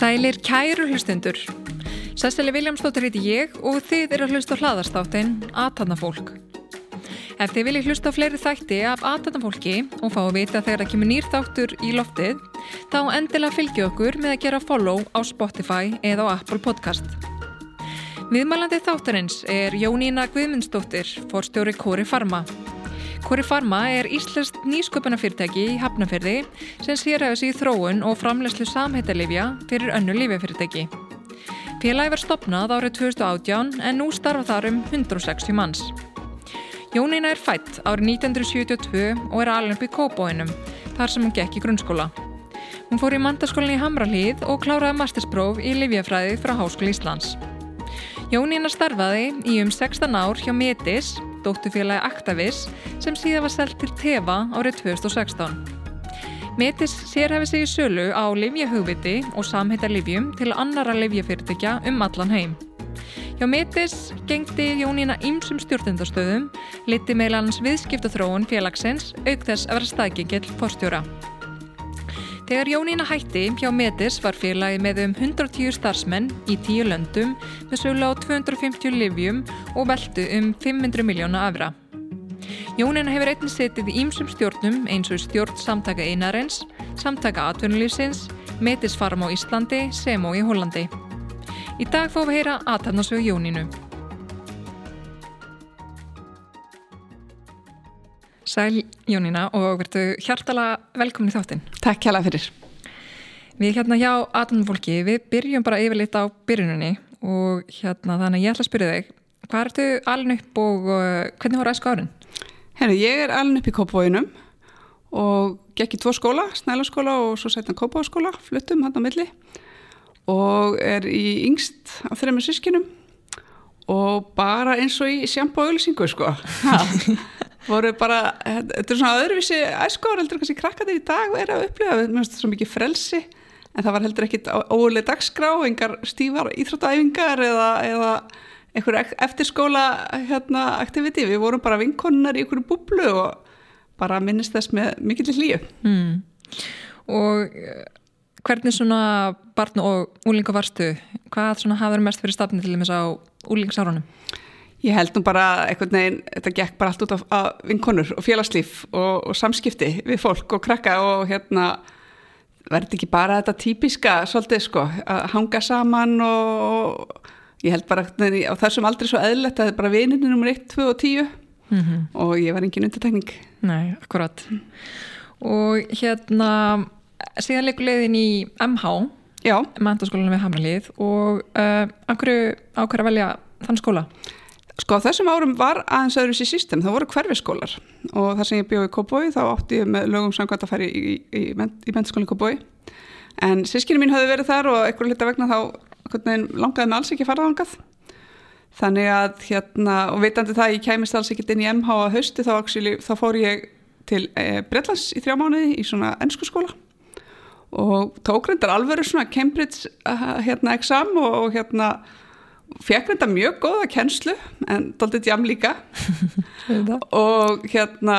Sælir kæru hlustundur. Sessili Viljámsdóttir heiti ég og þið eru að hlusta á hlaðastáttin Atanafólk. Ef þið viljið hlusta á fleiri þætti af Atanafólki og fá að vita þegar það kemur nýr þáttur í loftið, þá endilega fylgju okkur með að gera follow á Spotify eða á Apple Podcast. Viðmælandi þáttarins er Jónína Guðmundsdóttir, forstjóri Kóri Farma. Kori Pharma er íslenskt nýsköpunafyrirtæki í Hafnarferði sem sérhæfur sig í þróun og framlegslu samhættalifja fyrir önnu lífefyrirtæki. Félagi var stopnað árið 2018 en nú starfa þar um 160 manns. Jónína er fætt árið 1972 og er alveg í Kóbóinum, þar sem hún gekk í grunnskóla. Hún fór í mandaskólinni í Hamralíð og kláraði masterspróf í Livjafræði frá Háskóli Íslands. Jónína starfaði í um 16 ár hjá Metis dóttufélagi Actavis sem síðan var selgt til Teva árið 2016. Metis sérhefi sig í sölu á livjahugviti og samhættarlivjum til annara livjafyrirtækja um allan heim. Hjá Metis gengdi Jónína ýmsum stjórnendastöðum, liti meðlans viðskiptathróun félagsins auk þess að vera staðgengill fórstjóra. Þegar Jónína hætti hjá Metis var félagi með um 110 starfsmenn í 10 löndum með sölu á 250 livjum og veldu um 500 miljóna afra. Jónína hefur einnig setið í ýmsum stjórnum eins og stjórn samtaka einarins, samtaka atvinnulífsins, Metis farm á Íslandi sem og í Hollandi. Í dag fáum við heyra aðtarnasög Jónínu. Sæl Jónína og verðu hjartala velkomin í þáttinn. Takk hjá það fyrir. Við hérna hjá Atomfólki, við byrjum bara yfirleitt á byrjununni og hérna þannig ég ætla að spyrja þig, hvað ertu alin upp og uh, hvernig voru æsku árin? Herru, ég er alin upp í Kópavóinum og gekk í tvo skóla, Snælaskóla og svo setna Kópavóskóla, fluttum hann á milli og er í yngst af þreymur sískinum og bara eins og í sjampo og ölsingu sko. voru bara, þetta er svona öðruvísi æskóður heldur kannski krakkatir í dag er að upplifa, finnst þetta svo mikið frelsi en það var heldur ekkit ólega dagskrá, engar stífar íþróttæfingar eða, eða einhver eftirskóla hérna, aktiviti, við vorum bara vinkonnar í einhverju búblu og bara minnist þess með mikill líu mm. Og eh, hvernig svona barn og úlinga varstu, hvað svona hafður mest fyrir stafni til þess að úlingsárunum? Ég held nú bara einhvern veginn, þetta gekk bara allt út af, af vinkonur og félagslíf og, og samskipti við fólk og krakka og hérna verði ekki bara þetta típiska svolítið sko, að hanga saman og ég held bara á þessum aldrei svo eðlert að þetta er bara vininni nummer 1, 2 og 10 mm -hmm. og ég var engin undirtekning. Nei, akkurat. Og hérna síðan leikulegðin í MH, mentaskólanum við Hamralið og uh, ákveður að velja þann skóla? Sko þessum árum var aðeins öðru sér system, það voru hverfiskólar. Og þar sem ég bjóði í Kópói þá átti ég með lögum samkvæmt að færi í, í, í, mentaskólinn í Kópói en sískinu mín hafi verið þar og einhverju hluta vegna þá langaði mig alls ekki að fara þangað. Þannig að hérna og veitandi það ég kæmist alls ekkert inn í MH að hausti þá, þá fór ég til e, Breitlands í þrjá mánuði í svona ennsku skóla. Og tók reyndar alveg svona Cambridge uh, hérna exam og hérna fekk þetta mjög góða kennslu en doldið jam líka og hérna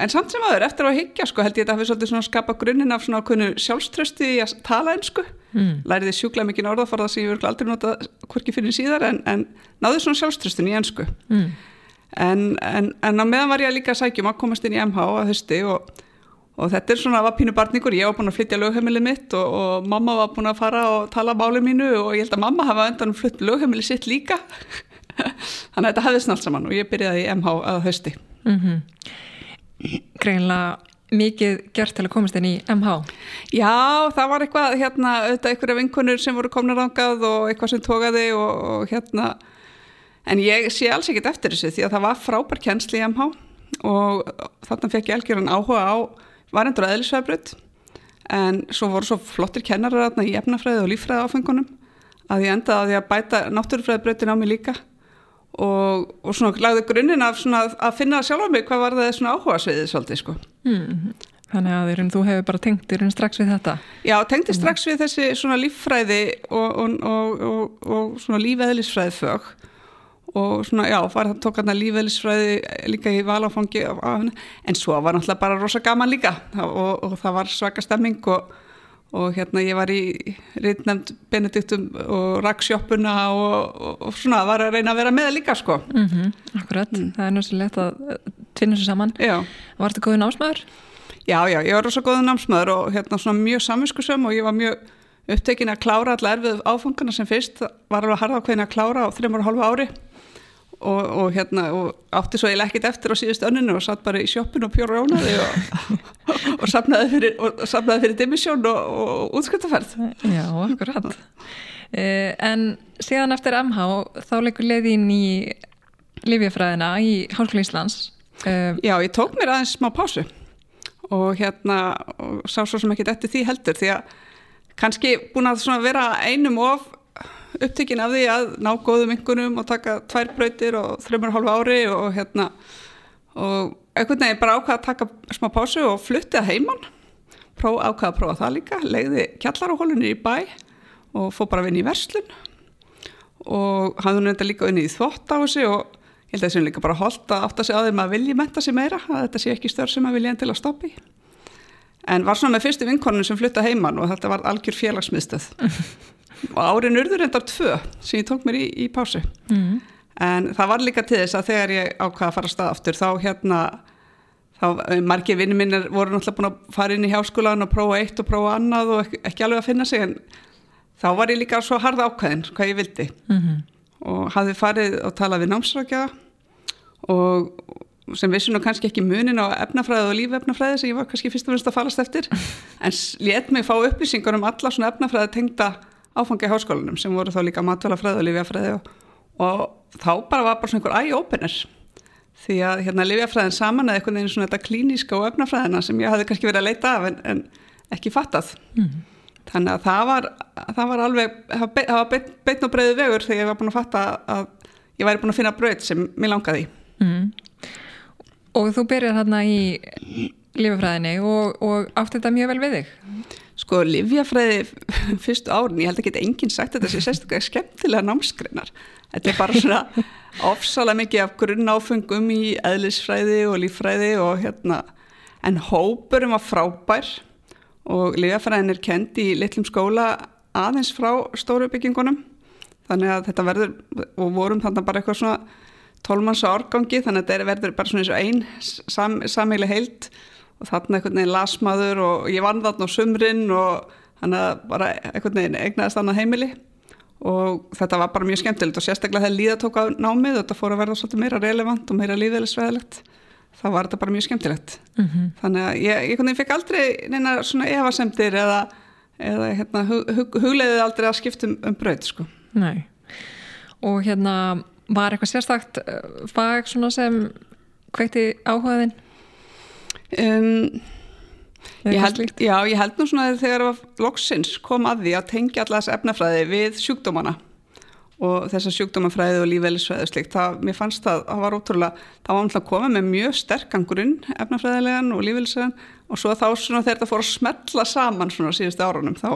en samt sem aður eftir að higgja sko held ég að það hefði svolítið skapa grunninn af svona okkur sjálfströsti í að tala einsku mm. læriði sjúkla mikið orðaforða sem ég verður aldrei nota hvorki fyrir síðar en, en náðu svona sjálfströstin í einsku mm. en, en, en á meðan var ég líka að sækjum að komast inn í MH að hösti og og þetta er svona vapínu barningur, ég var búin að flytja lögheimilið mitt og, og mamma var búin að fara og tala málið mínu og ég held að mamma hafa endan flytt lögheimilið sitt líka. Þannig að þetta hafði snallt saman og ég byrjaði í MH að hösti mm -hmm. Greinlega mikið gert til að komast inn í MH Já, það var eitthvað hérna, auðvitað einhverja vinkunur sem voru komna rángað og eitthvað sem tókaði og, og hérna. En ég sé alls ekkit eftir þessu því að það var frábær kennsli í MH og þarna fekk ég algjörðan áhuga á var endur aðeinsveðbröð en svo voru svo flottir kennarar í efnafræði og líffræði áfengunum að ég endaði að ég að bæta náttúrufræðibröðin á mig líka og, og svona lagði grunninn af svona að finna sjálf á mig hvað var það svona áhuga sviðið svolítið sko. Mm, Þannig að þeirinn, þú hefur bara tengt þeirinn strax við þetta. Já, tengdi strax við þessi svona líffræði og, og, og, og svona lífeðlisfræði fög og svona, já, var tók hann að lífeðlisfræði líka í valáfangi en svo var náttúrulega bara rosa gaman líka og það var svaka stemming og hérna ég var í rittnefnd Benediktum og Raksjóppuna og svona var að reyna að vera með líka sko. Mm -hmm, akkurat, mm. það er náttúrulega lett að tvinna sér saman. Já. Var þetta góðin ásmaður? Já, já, ég var rosa góðin námsmaður og hérna svona mjög samvinskusum og ég var mjög upptekin að klára allar erfið áfangana sem fyrst var alveg harða ákveðin að klára á þreymur og hálfa ári og, og hérna og átti svo ég lekkit eftir á síðust önninu og satt bara í sjóppin og pjóra ránaði og, og sapnaði fyrir, fyrir dimmisjón og, og útsköldaferð Já, akkurat. Eh, En síðan eftir MH þá leikur leiðin í Lífjafræðina í Hálfleik Íslands. Eh, Já, ég tók mér aðeins smá pásu og hérna sá svo sem ekki eftir því heldur því að kannski búin að vera einum of upptökin af því að ná góðum yngunum og taka tvær brautir og þreymur hálfa ári og hérna og einhvern veginn bara ákvaða að taka smá pásu og fluttið heimann ákvaða að prófa það líka legði kjallarahólunni í bæ og fóð bara vinni í verslun. Og hafði hún enda líka unni í þvott á þessi og ég held að þessi líka bara holdt að átta sig á því að vilji menta sig meira að þetta sé ekki störf sem maður vilja en til að stoppi en var svona með fyrstu vinkonun sem flutta heimann og þetta var algjör félagsmiðstöð árin urður endar tvö sem ég tók mér í, í pásu mm. en það var líka til þess að þegar ég ákvaða að fara að stað aftur þá hérna þá eh, margir vinnir minnir voru náttúrulega búin að fara inn í hjáskólan og prófa eitt og prófa annað og ekki, alveg að finna sig en þá var ég líka svo harða ákvæðin hvað ég vildi mm -hmm. og hafði farið og talað við námsrækja og sem vissum nú kannski ekki munin á efnafræði og lífefnafræði sem ég var kannski fyrst og finnst að falast eftir en létt mig fá upplýsingar um alla svona efnafræði tengda áfangi í háskólanum sem voru þá líka matvælafræði og lífjafræði og, og þá bara var bara svona einhver eye-opener því að hérna lífjafræðin saman eða einhvern veginn svona þetta klíníska og öfnafræðina sem ég hafði kannski verið að leita af en, en ekki fattað mm. þannig að það var, það var alveg það var beitn beit og breiði vegur þegar ég var búin að fatta að ég væri búin að finna bröð sem mér langaði mm. Og þú byrjar hérna í lífjafræðinni og, og átti þetta mjög vel við þig? Sko, livjafræði fyrstu árin, ég held ekki að enginn sagt þetta sé sérstaklega skemmtilega námskreinar. Þetta er bara svona ofsalega mikið af grunnáfengum í eðlisfræði og líffræði og hérna, en hópurum var frábær og livjafræðin er kend í litlum skóla aðeins frá stóru byggingunum. Þannig að þetta verður, og vorum þannig bara eitthvað svona tólmanns árgangi, þannig að þetta verður bara svona eins og einn sam, sammeili heilt og þarna einhvern veginn lasmaður og ég vann þarna á sumrin og hann að bara einhvern veginn egnaðist annað heimili og þetta var bara mjög skemmtilegt og sérstaklega þegar líða tók á námið og þetta fór að verða svolítið meira relevant og meira líðilegsveðilegt þá var þetta bara mjög skemmtilegt mm -hmm. þannig að ég, einhvern veginn fekk aldrei neina svona evasemdir eða, eða hérna, hug, hug, hugleiðið aldrei að skipta um, um bröð sko. Nei og hérna var eitthvað sérstakt eh, fag sem kveikti áhugaðinn? Um, ég, held, já, ég held nú svona þegar loksins kom að því að tengja allas efnafræði við sjúkdómana og þessar sjúkdómafræði og lífælisfræði og slikt, það, mér fannst það, það var ótrúlega, það var alltaf komið með mjög sterkan grunn efnafræðilegan og lífælisfræðan og svo þá svona þegar það fór að smetla saman svona síðustu árunum þá,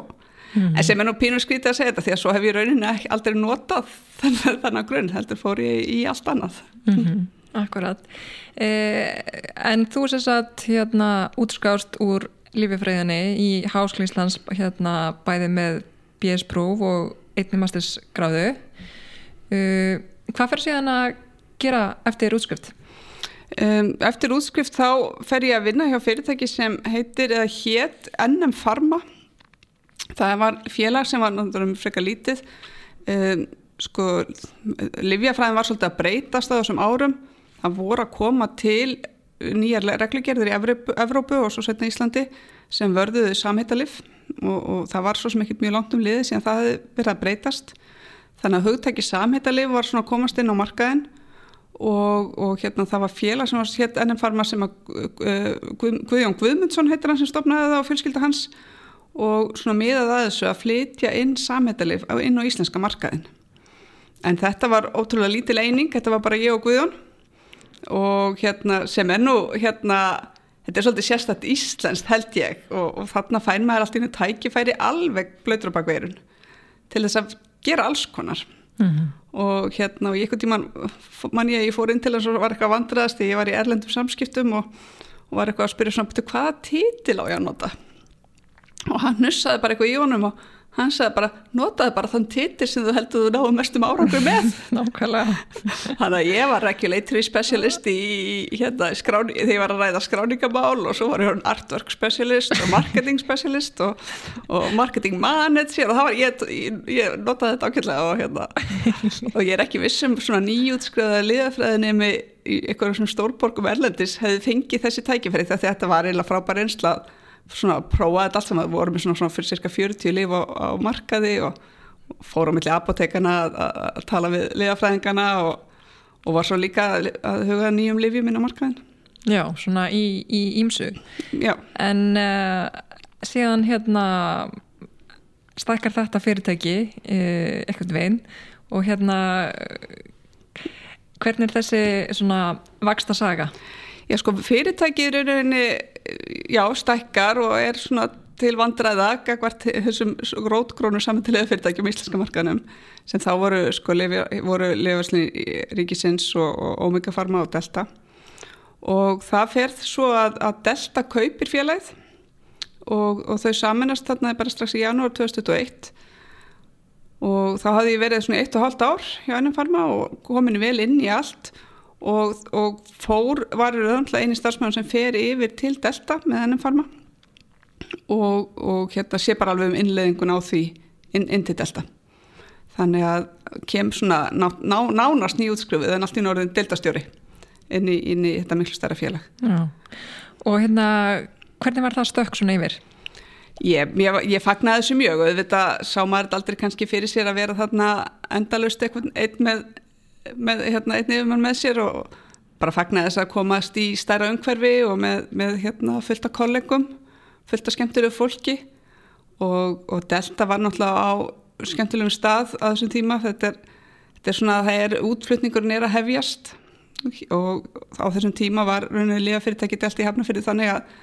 mm. en sem er nú pínur skrítið að segja þetta því að svo hef ég rauninni aldrei notað þennan grunn, heldur fór ég í allt annað. Mm -hmm. Akkurat. Eh, en þú sést að hérna útskást úr lífifræðinni í Háskliðslands hérna bæði með BS-próf og einnig mastersgráðu. Eh, hvað fer síðan að gera eftir útskrift? Um, eftir útskrift þá fer ég að vinna hjá fyrirtæki sem heitir eða hétt NM Pharma. Það var félag sem var náttúrulega frekar lítið. Um, sko, livjafræðin var svolítið að breytast á þessum árum það voru að koma til nýjar reglugerðir í Evrópu, og svo setna Íslandi sem vörðuðu samhittalif og, og það var svo sem ekkert mjög langt um liði síðan það hefði verið að breytast. Þannig að hugtæki samhittalif var svona að komast inn á markaðin og, og hérna það var félag sem var hér ennum farma sem að uh, Guð, Guðjón Guðmundsson heitir hann sem stopnaði það á fjölskylda hans og svona miðað að þessu að flytja inn samhittalif inn á íslenska markaðin en þetta var ótrúlega lítil eining, þetta var bara ég og Guðjón og hérna sem er nú hérna þetta er svolítið sérstætt íslenskt held ég. Og, og þarna fæn maður inn í tækifæri alveg blöytur á bakveirun til þess að gera alls konar. Mm -hmm. og hérna og ég eitthvað tíman mann ég, ég fór inn til þess að var eitthvað vandræðast ég var í erlendum samskiptum og, og var eitthvað að spyrja svona hvaða títil á ég að nota? Og hann nussaði bara eitthvað í honum og hann sagði bara, notaði bara þann títir sem þú heldur þú náðu mestum árangur með. Nákvæmlega. Þannig að ég var regulatory specialist í, hérna, skráni, þegar ég var að ræða skráningamál og svo var ég artwork specialist og marketing specialist og, og marketing manager og það var, ég, ég, ég notaði þetta ákveðlega og hérna og ég er ekki vissum svona nýjútskriðaði liðafræðinni með eitthvað svona stórborgum erlendis hefði fengið þessi tækifæri þegar þetta var eiginlega frábær einslað svona prófaði þetta allt saman, við vorum svona, svona fyrir cirka 40 líf á, á markaði og, fórum millir apotekana að, að tala við liðafræðingana og, og var svo líka að huga nýjum lífjum inn á markaðin. Já, svona í, í ímsu. Já. En uh, síðan hérna stakkar þetta fyrirtæki uh, eitthvað veginn og hérna hvernig er þessi svona vaksta saga? Já sko fyrirtæki er rauninni já stækkar og er svona til vandræða gagvart þessum rótgrónu samantilega fyrirtækjum í íslenska markaðnum sem þá voru sko lefarslinni ríkisins og, og Omega Pharma og Delta. Og það ferð svo að, að Delta kaupir félagið og, og þau saminast þarna bara strax í janúar 2021 og þá hafði ég verið svona eitt og halvt ár hjá ennum Pharma og komin vel inn í allt og, og fór var eini starfsmæðun sem fer yfir til Delta með ennum farma og, og hérna sé bara alveg um innleðingun á því inn, inn til Delta þannig að kem svona ná, ná, nánast nýjútskrufið en allt í norðin Delta-stjóri inn í, inn í þetta miklu starra félag Já. og hérna hvernig var það stökk svona yfir? Ég, ég, ég fagnaði þessu mjög og þetta sá maður aldrei kannski fyrir sér að vera þarna endalust eitthvað einn með með hérna, einn yfirmann með sér og bara fagnaði þess að komast í stærra umhverfi og með, með hérna, fullta kollegum, fullta skemmtilegu fólki. Og, og Delta var náttúrulega á skemmtilegum stað á þessum tíma. Þetta er, þetta er svona að það er útflutningurinn er að hefjast. Og á þessum tíma var rauninni lífa fyrirtæki Delta í Hafnafjörði þannig að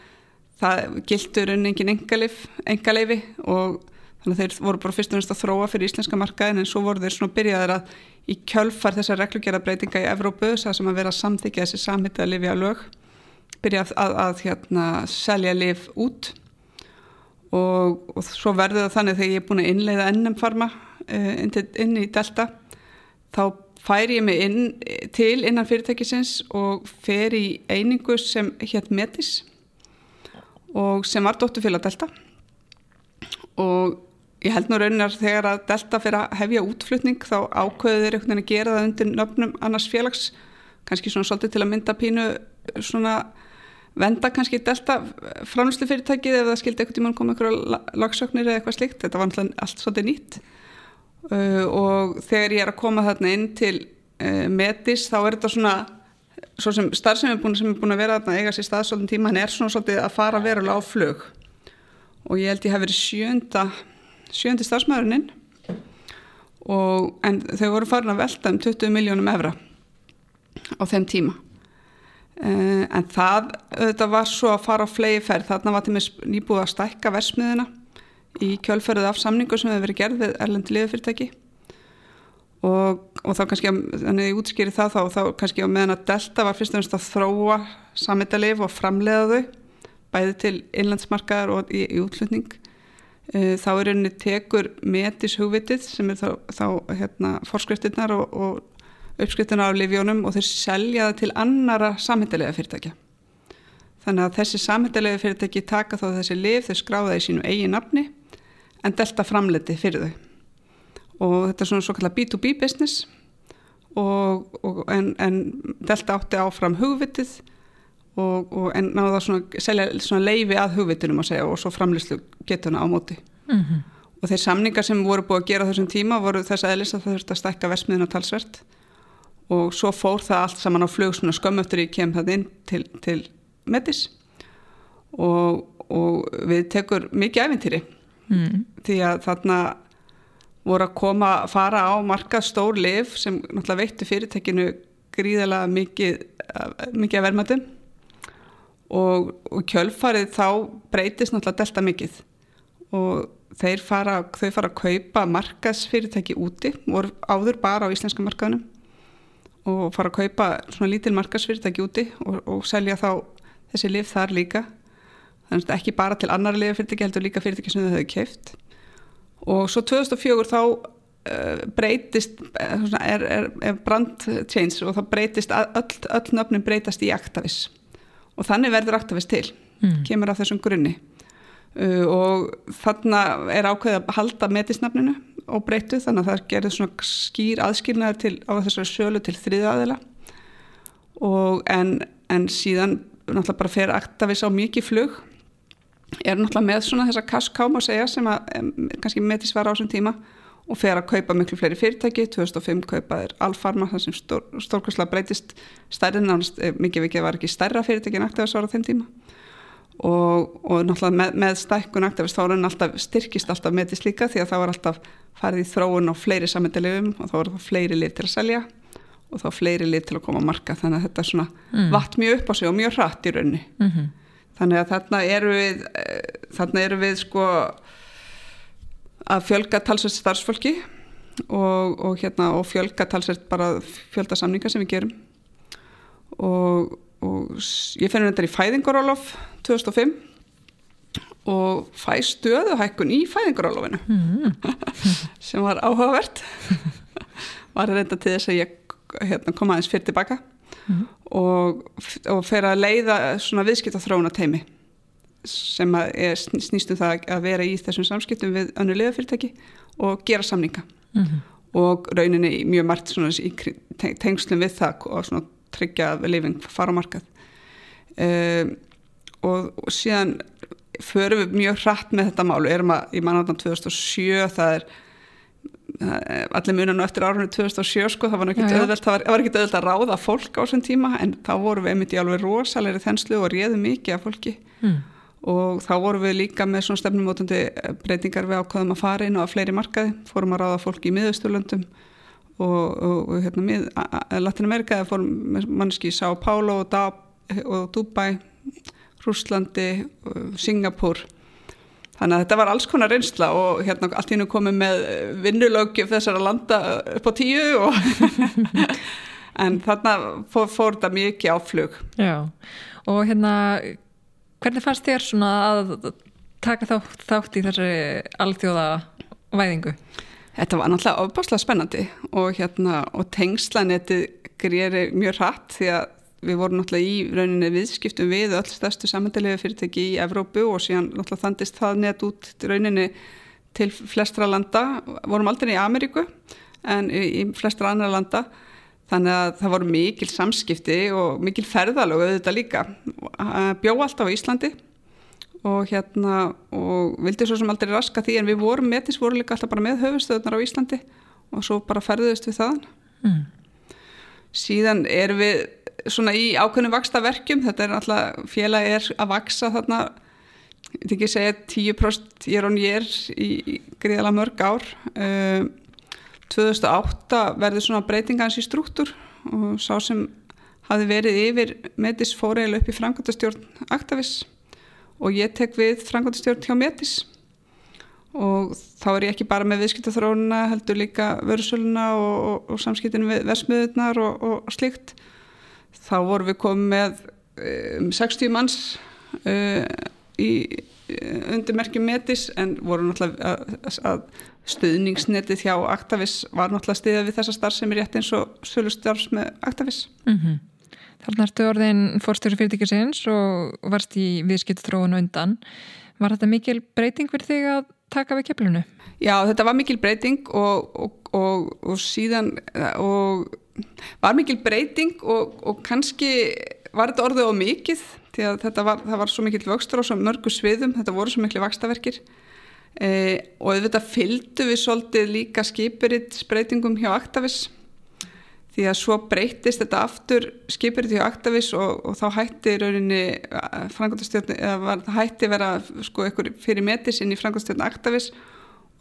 það gildur rauninni engin engaleifi og þannig að þeir voru bara fyrst og næst að þróa fyrir íslenska markaðin en svo voru þeir svona byrjaðir að í kjölfar þessar reglugjarabreytinga í Evrópu sem að vera að samþykja þessi samhitta að lifja lög byrja að, að, að hérna, selja lif út. Og, og svo verður það þannig þegar ég er búin að innleiða ennum farma uh, inn, inn í Delta þá fær ég mig inn til innan fyrirtækisins og fer í einingu sem hétt Metis og sem var dóttufélag Delta. Og ég held nú raunar þegar að Delta fyrir að hefja útflutning þá ákveður þeir einhvern veginn að gera það undir nöfnum annars félags. Kannski svona svolítið til að mynda pínu svona venda kannski Delta framlýslu fyrirtækið ef það skildi einhvern tíma koma einhverja lagsöknir eða eitthvað slikt, þetta var alltaf allt svolítið nýtt. Uh, og þegar ég er að koma þarna inn til uh, Metis þá er þetta svona svo sem starf sem er búin, sem er búin að vera þarna eiga sér stað svolítið tíma, hann er svona svolítið að fara verulega á flög og ég held ég hef verið sjönda sjöndi starfsmæðurinn en þau voru farin að velta um 20 miljónum evra á þeim tíma. Uh, en það þetta var svo að fara á flegi ferð þarna var til mig nýbúið að stækka versmiðina í kjölferðið af samningu sem hefur verið gerð við erlendi liðfyrirtæki og, og þá kannski þannig að ég útskýri það þá, þá kannski á meðan að Delta var fyrst og náttúrulega að þróa sammetalif og framlega þau bæði til innlandsmarkaðar og í, í útflutning. Eh, þá er henni tekur metis hugvitið sem er þá, þá hérna, forskriftinnar og, og uppskriftinnar af livjónum og þeir selja það til annara samhæntilega fyrirtækja. Þannig að þessi samhæntilega fyrirtæki taka þá þessi liv, þau skráða í sínu eigin nafni en delta framleti fyrir þau. Og þetta er svona svo kallar B2B business og, og, en, en delta átti áfram hugvitið og, og en náða svona selja svona leifi að hugvitunum að segja og svo framlýslu getuna á móti. Mm -hmm. og þeir samningar sem voru búið að gera þessum tíma voru þess aðeins að það þurfti að stækka versmiðin á talsvert. Og svo fór það allt saman á flug svona skömm eftir ég kem það inn til, til Metis. Og, og við tekur mikið æfintýri mm. því að þarna voru að koma fara á markað stór liv sem náttúrulega veittu fyrirtekinu gríðalega mikið, mikið að vermaðum og, og kjölfarið þá breytist náttúrulega delta mikið. Og þeir fara, þau fara að kaupa markasfyrirtæki úti voru áður bara á íslenska markaðunum og fara að kaupa svona lítil markasfyrirtæki úti og, og selja þá þessi lif þar líka. Þannig að ekki bara til annar lifafyrirtæki heldur líka fyrirtæki sem þau hefur keift og svo 2004 þá uh, breytist uh, er, er, er brand change og þá breytist öll, öll nöfnum breytast í Actavis og þannig verður Actavis til mm. kemur af þessum grunni. Uh, og þarna er ákveðið að halda metisnafninu og breytu þannig að það gerir svona skýr aðskilnaður til, á þessari sölu til þriðaðila og en, en síðan náttúrulega bara fer Actavis á mikið flug. Er náttúrulega með svona þessa kasskám að segja sem að kannski metis var á þessum tíma og fer að kaupa miklu fleiri fyrirtæki 2005 kaupaðir Alfarma þar sem stór, stórkværslega breytist stærri nánast, eh, mikið vikið var ekki stærra fyrirtæki en Actavis ára þeim tíma og, og náttúrulega með, með stækkun Actavis þá er hann alltaf styrkist alltaf metis líka því að það var alltaf farið í þróun á fleiri sammyndilegum og þá var það fleiri lið til að selja og þá fleiri lið til að koma að marka þannig að þetta svona mm. vatt mjög upp á sig og mjög hratt í raunni mm -hmm. þannig að þarna eru við eh, þarna eru við sko að fjölga talsvært starfsfólki og, og hérna og fjölga talsvært bara fjölda samninga sem við gerum og, og ég fennir þetta í fæðingarólof 2005 og fæ stöðuhækkun í fæðingarálofinu mm. sem var áhugavert var reynda til þess að ég hérna, kom aðeins fyrir tilbaka mm. og, og fer að leiða svona viðskipt á þróuna teimi sem er snýstum það að vera í þessum samskiptum við önnu liðafyrirtæki og gera samninga. Mm -hmm. og rauninni mjög margt svona í tengslum við það og svona tryggja lifing fara á markað. Um, og, og síðan förum við mjög hratt með þetta mál. Við erum að, ég mann á þetta 2007 það er allir munan og eftir árunni 2007 sko, það var ekki auðvelt að ráða fólk á þessum tíma en þá vorum við einmitt í alveg rosalegri þenslu og réðum mikið af fólki. Mm. Og þá vorum við líka með svona stefnumótandi breytingar. Við ákvaðum að fara inn að fleiri markaði, fórum að ráða fólki í miðausturlöndum og, og, hérna mið, Latin Amerika fórum mannski í São Paulo og, og Dubai Rúslandi, Singapúr. Þannig að þetta var alls konar reynsla og hérna allt í nú komið með vinnulögjum þessar að landa upp á tíu og en þarna fór, fór þetta mikið á flug. Já, og hérna hvernig fannst þér svona að taka þátt, þátt í þessari alþjóða væðingu? Þetta var náttúrulega ofbáslega spennandi og hérna og tengslanetti greiði mjög hratt því að við vorum náttúrulega í rauninni viðskiptum við öll stærstu samandelega fyrirtæki í Evrópu og síðan náttúrulega þandist það net út rauninni til flestra landa, vorum aldrei í Ameríku en í flestra annar landa þannig að það voru mikil samskipti og mikil ferðalög auðvitað líka. Bjó alltaf á Íslandi og hérna og vildi svo sem aldrei raska því en við vorum metis voru líka alltaf bara með höfustöðunar á Íslandi og svo bara ferðuðist við þaðan. Mm. síðan er við svona í ákveðnum vaksta verkjum, þetta er alltaf félagi er að vaksa þarna. Ég þykki að segja 10% ég er og ég er í, í gríðala mörg ár. Uh, 2008 verður svona breytingans í struktúr og sá sem hafi verið yfir Metis fóreil upp í Frankværtastjórn Aktavis og ég tek við Frankværtastjórn hjá Metis. Og þá er ég ekki bara með viðskiptaþrónuna heldur líka vörðsöluna og, og, og samskiptin við versmiðunar og, og slikt þá vorum við komið með um, 60 manns uh, í undirmerkjum metis en voru náttúrulega að, að stuðningsnetið hjá Actavis var náttúrulega stiðað við þessa starf sem er rétt eins og sölustarfs með Actavis mm -hmm. Þarna ertu orðin fórstöru fyrirtækisins og varst í viðskiptutróun undan. Var þetta mikil breyting fyrir þig að taka við keflunu? Já, þetta var mikil breyting og, og, og, og síðan og var mikil breyting og, og kannski var þetta orðið á mikið því að þetta var, var svo mikil vöxtur á svo mörgu sviðum, þetta voru svo mikil vakstaverkir e, og auðvitað fylgdu við svolítið líka skipiritt breytingum hjá Actavis því að svo breytist þetta aftur skipiritt hjá Actavis og, og þá hætti rauninni frangotastjórn eða það hætti vera sko einhver fyrir metisinn í frangotastjórn Actavis.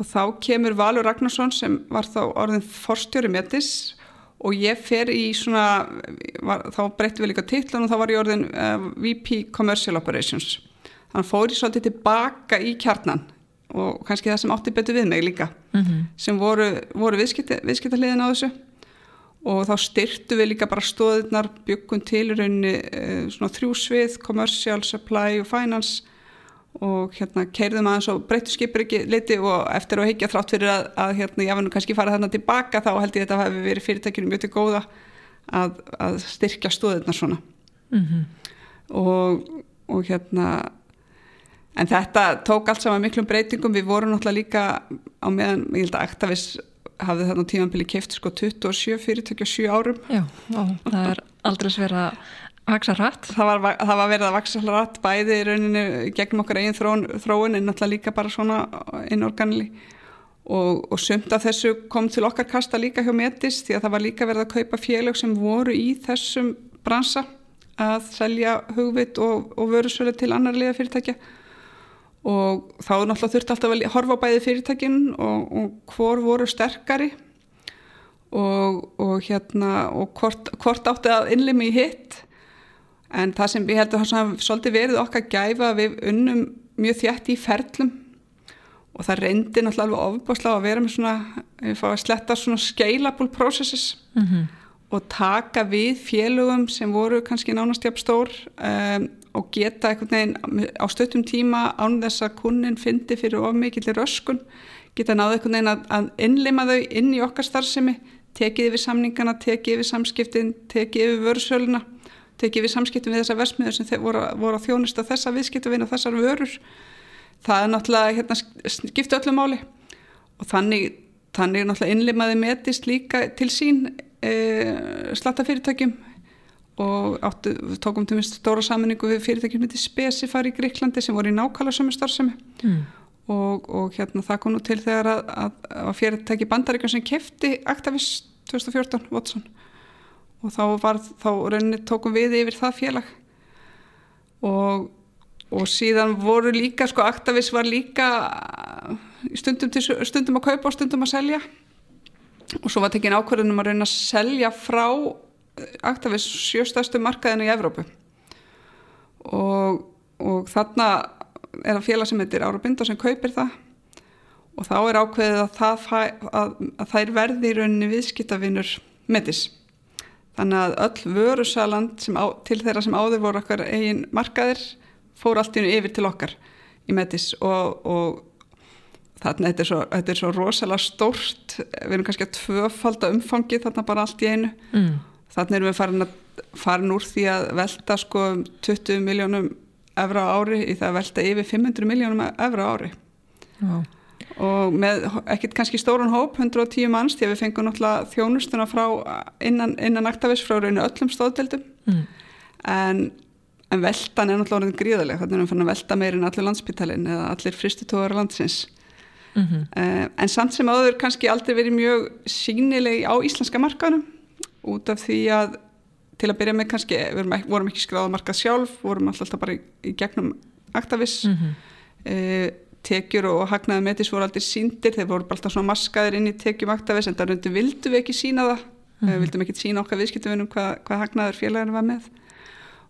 Og þá kemur Valur Ragnarsson sem var þá orðin forstjóri metis og ég fer í svona, var, þá breytti við líka titlun og þá var ég orðin uh, VP Commercial Operations. Þannig fór ég svolítið tilbaka í kjarnan og kannski það sem átti betur við mig líka mm -hmm. sem voru, voru viðskiptahliðin á þessu og þá styrtu við líka bara stóðirnar byggum til í rauninni uh, svona þrjúsvið, commercial, supply og finance og hérna keirðum aðeins og breyttu skipur ekki liti og eftir að heikja þrátt fyrir að, að hérna ég var nú kannski farið þarna tilbaka þá held ég að þetta hefði verið fyrirtækjum mjög til góða að, að styrkja stóðirnar svona. Mm -hmm. og, og hérna en þetta tók allt saman miklum breytingum. Við vorum náttúrulega líka á meðan, ég held að Actavis hafði þarna tímanbili keift sko 27 fyrirtökja 7 árum. Já, ó, það er aldrei sverða Vaksa rætt? Það var, það var verið að vaksa rætt bæði í rauninu gegnum okkar eigin þróun, þróun en náttúrulega líka bara svona inorganli og, og sumt af þessu kom til okkar kasta líka hjá Metis því að það var líka verið að kaupa félög sem voru í þessum bransa að selja hugvit og, og vörusvölu til annar liða fyrirtækja og þá náttúrulega þurfti alltaf að horfa bæði fyrirtækin og, og hvor voru sterkari. Og hérna og hvort, hvort átti að innlimi í hitt en það sem við heldum að svolítið verið okkar gæfa við unnum mjög þjætt í ferlum og það reyndi náttúrulega alveg ofbáslega að vera með svona, við fáum að sletta svona scalable processes mm -hmm. og taka við félögum sem voru kannski nánast jafn stór um, og geta einhvern veginn á stöttum tíma án þess að kunnin fyndi fyrir ofmikið röskun, geta náðu einhvern veginn að, að innlima þau inn í okkar starfsemi, tekið yfir samningana, tekið yfir samskiptin, tekið yfir vörsöluna tekið við samskiptum við þessar versmiður sem voru, voru að þjónusta þessa viðskiptuvinn og þessar vörur það er náttúrulega hérna, skiptu öllu máli. Og þannig, þannig náttúrulega innlimaði metist líka til sín e, slatta fyrirtækjum og áttu, tókum til mist stóra saminningu við fyrirtækjum með Spesifar í Gríklandi sem voru í nákvæmlega sömu starfsemi. Mm. og, og hérna það kom nú til þegar að, að, að fyrirtæki bandaríkjum sem kefti Actavis 2014 Watson og þá, var, þá rauninni tókum við yfir það félag. Og, og síðan voru líka sko Actavis var líka stundum, til, stundum að kaupa og stundum að selja. Og svo var tekin ákverðunum að reyna að selja frá Actavis sjöstastu markaðinu í Evrópu. Og, og þarna er að félag sem heitir Ára Binda sem kaupir það. Og þá er ákveðið að það, að, að það er verði í rauninni viðskiptavinnur metis Þannig að öll vörusaland á, til þeirra sem áður voru okkar eigin markaðir fór allt innu yfir til okkar í Metis og, og þarna þetta er, svo, þetta er svo rosalega stórt, við erum kannski að tvöfalda umfangi þarna bara allt í einu. Mm. Þarna erum við farin, að, farin úr því að velta sko 20 miljónum efra ári í það að velta yfir 500 miljónum efra ári. Já. Wow og með ekkert kannski stórun hóp 110 manns því að við fengum náttúrulega þjónustuna frá innan, innan aktavis frá rauninu öllum stóðdeldum mm. en, en veltan er náttúrulega orðin gríðaleg þannig að við fann að velta meirinn allir landsbyttalinn eða allir fristutóðar landsins mm -hmm. uh, en samt sem áður kannski aldrei verið mjög sínileg á íslenska markaðunum út af því að til að byrja með kannski, við vorum ekki skráða markað sjálf, vorum alltaf bara í, í gegnum aktavis mm -hmm. uh, tekjur og hagnaði metis voru aldrei síndir, þeir voru bara alltaf svona maskaðir inn í tekjum aktavis en það rundu vildum við ekki sína það, mm -hmm. vildum ekki sína okkar viðskiptumunum hvað, hvað hagnaður félaginu var með?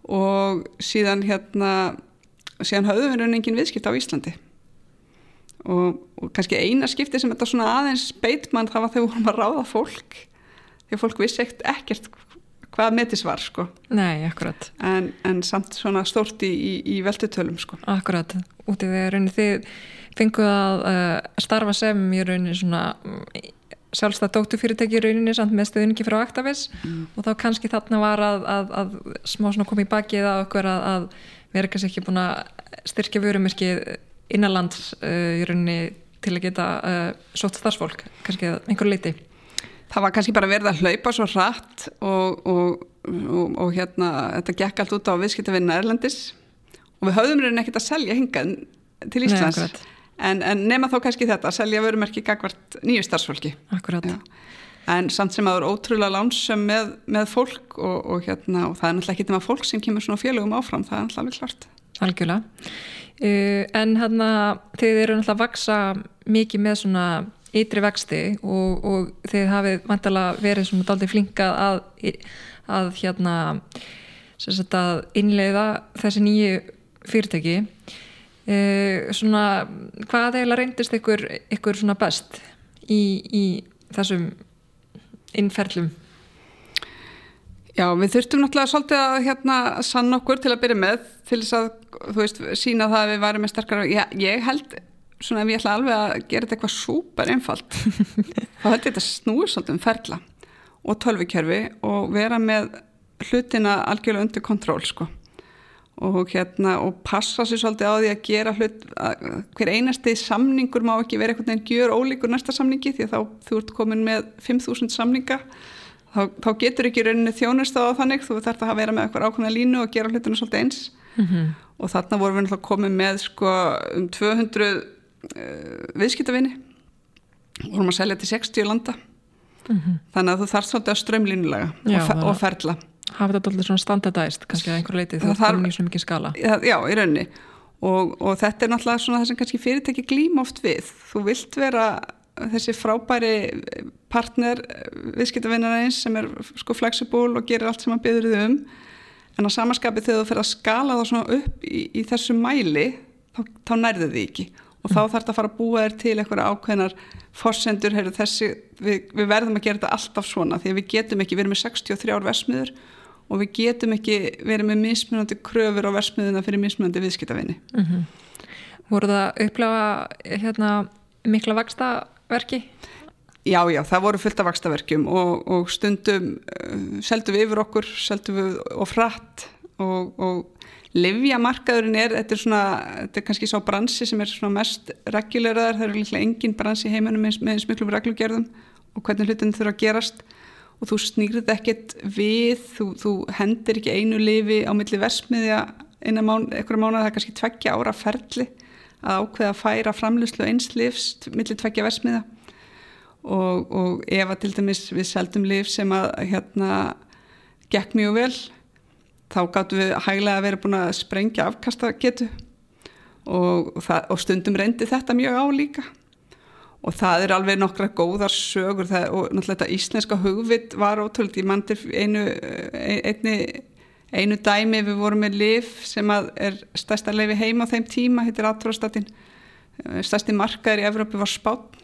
Og síðan hérna síðan höfðum við raun engin viðskipt á Íslandi. Og, og kannski eina skipti sem þetta svona aðeins beitmann það var þegar við vorum að ráða fólk. Þegar fólk vissi ekkert hvað metis var sko. Nei, akkurat. En, en samt svona stórt í, í, í veldutölum sko. Akkurat, út í því að raunin þið fenguð að uh, starfa sem í raunin svona sjálfstað dóttufyrirtæki í rauninni samt með stuðningi frá Actavis. Mm. og þá kannski þarna var að, að, að smá svona komið í bakið á okkur að, að við erum kannski ekki búin að styrkja vörumirki innanlands uh, í rauninni til að geta uh, sótt starfsfólk, kannski einhver leiti Það var kannski bara verið að hlaupa svo rætt og, og, og, og hérna þetta gekk allt út á viðskiptavinna Erlandis og við höfðum reyni ekkert að selja hingað til Íslands. en, en nema þó kannski þetta að selja vörumerki gagvart nýju starfsfólki. En samt sem að það eru ótrúlega lánsum með, með fólk og, og hérna og það er náttúrulega ekki þetta með fólk sem kemur svona félögum áfram það er náttúrulega vel klart. Algjörlega. Uh, en hérna þið eru náttúrulega að vaksa mikið með svona ytri vexti og, og þið hafið mantala verið svona daldi flinkað að, að hérna sagt, að innleiða þessi nýju fyrirtæki. E, svona hvað eða reyndist ykkur, ykkur svona best í, í þessum innferlum? Já, við þurftum náttúrulega svolítið að hérna sann okkur til að byrja með til þess að, þú veist, sína það að við varum með sterkara, ég, ég held svona ef ég ætla alveg að gera þetta eitthvað súper einfalt, þá ég þetta snúið svolítið um ferla og tölvikerfi og vera með hlutina algjörlega undir kontról sko. Og hérna og passa sér svolítið á því að gera hlut að hver einasti samningur má ekki vera einhvern veginn gjör ólíkur næsta samningi því að þá þú ert komin með 5.000 samninga þá, þá getur ekki rauninni þjónust á þannig. Þú þarf að vera með eitthvað ákveðna línu og gera hlutinu svolítið eins. Mm -hmm. og þarna vorum við náttúrulega komið með sko um 200 uh, viðskiptavinni vorum að selja til 60 landa. Mm -hmm. þannig að þú þarf svolítið að strömlínulega og, og ferla. Hafa þetta alltaf svona standardæst kannski að einhver leiti það þarf mjög mikið skala. Já, já í rauninni. Og, og þetta er náttúrulega svona það sem kannski fyrirtæki glím oft við. Þú vilt vera þessi frábæri partner viðskiptavinnarins sem er sko flexible og gerir allt sem hann byður þið um. En á samaskapi þegar þú fyrir að skala það svona upp í, í þessu mæli þá, þá nærðu þið ekki og þá þarf þetta að fara að búa þér til eitthvað ákveðnar forsendur, heyrðu þessi við, við verðum að gera þetta alltaf svona því að við getum ekki, við erum með 63 ár versmiður og við getum ekki verið með mismunandi kröfur á versmiðuna fyrir mismunandi viðskiptavinni mm -hmm. Voru það upplefa hérna, mikla vaksta verki? Já, já, það voru fullt af vakstaverkjum og, og stundum uh, seldum við yfir okkur, seldum við og frætt og, og livjamarkaðurinn er, þetta er svona, þetta er kannski sá bransi sem er svona mest reguleraðar, það eru líklega engin bransi heiminum með, með smiklum reglugjörðum og hvernig hlutin þurfa að gerast. Og þú snýrið ekkert við, þú, þú hendir ekki einu lifi á milli versmiðja einhverja mánu, það er kannski tveggja ára ferli að ákveða að færa framlýslu eins livs millir tveggja versmiða og, og ef að til dæmis við seldum liv sem að hérna gekk mjög vel þá gáttum við hæglega að vera búin að sprengja afkasta getu og, það, og stundum reyndi þetta mjög á líka. Og það er alveg nokkra góðar sögur. Það, og náttúrulega þetta íslenska hugvit var ótrúlega, ég mandir einu einni einu dæmi. Við vorum með liv sem er stærsta lifi heima á þeim tíma, hittir aðtróðstatinn stærsti markaður í Evrópi var spátt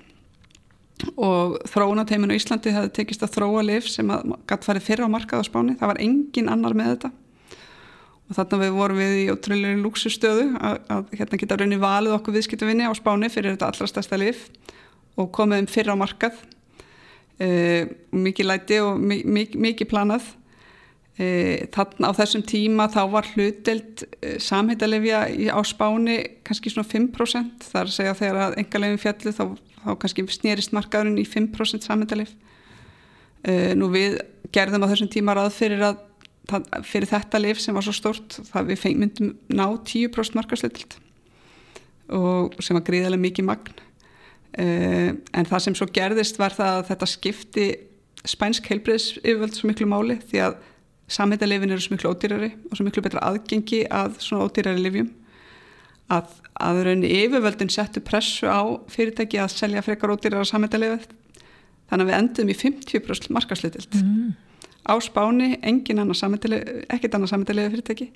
og þróunateiminu í Íslandi hefði tekist að þróa liv sem að gætt farið fyrra á markað á spáni, það var engin annar með þetta og þarna við vorum við í ótrúlega lúksustöðu að, að hérna geta raunni valið okkur viðskiptuvinni á spáni fyrir þetta allra stærsta liv og komið um fyrra á markað. E, mikið læti og mikið, mikið planað. E, þarna á þessum tíma þá var hluteld e, samhættalefja á spáni kannski svona 5% þar segja þegar að engalegin fjallu þá, þá kannski snýrist markaðurinn í 5% samhættalef nú við gerðum á þessum tíma ráð fyrir, að, fyrir þetta lif sem var svo stort það við myndum ná 10% markaðslutild og sem var gríðarlega mikið magn. En það sem svo gerðist var það að þetta skipti spænsk heilbreyðs yfirvöld svo miklu máli því að samhættalefin eru svo miklu ódýrari og svo miklu betra aðgengi að svona ódýrari lifjum að, að rauninni yfirvöldin settu pressu á fyrirtæki að selja frekar ódýrara samhættalefið þannig að við endum í 50% markaslutild mm. Á spáni, engin annar samhættalefið ekkert annar samhættalefið fyrirtæki.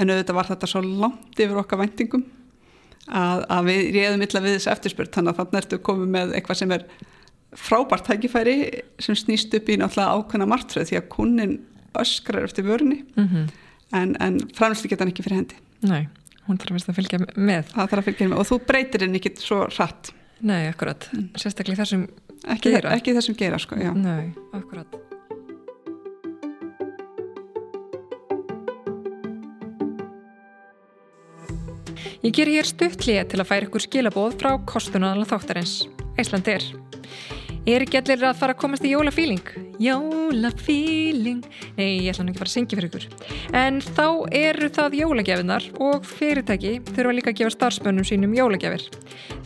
En auðvitað var þetta svo langt yfir okkar vendingum að, að við réðum illa við þessu eftirspurt þannig að þannig ertu komið með eitthvað sem er frábært tækifæri sem snýst upp í náttúrulega ákveðna martröð því að kunnin öskrar eftir vörunni mm -hmm. en, en framlýslu geta hann ekki fyrir hendi. Nei, hún þarf að fylgja með. Það þarf að fylgja með. Og þú breytir henni ekki svo rætt Nei, akkurat, mm. sérstaklega þessum ekki, gera Ekki þessum gera, sko, já. Nei, akkurat Ég ger hér stuttlið til að færa ykkur skilabóð frá kostunarlega þáttarins. Æslandir Er. Ekki allir að fara að komast í jólafíling? Jólafíling? Nei, ég ætla nú ekki að fara að syngja fyrir ykkur. En þá eru það jólagjafinar og fyrirtæki þurfa líka að gefa starfsmönnum sínum jólagjafir.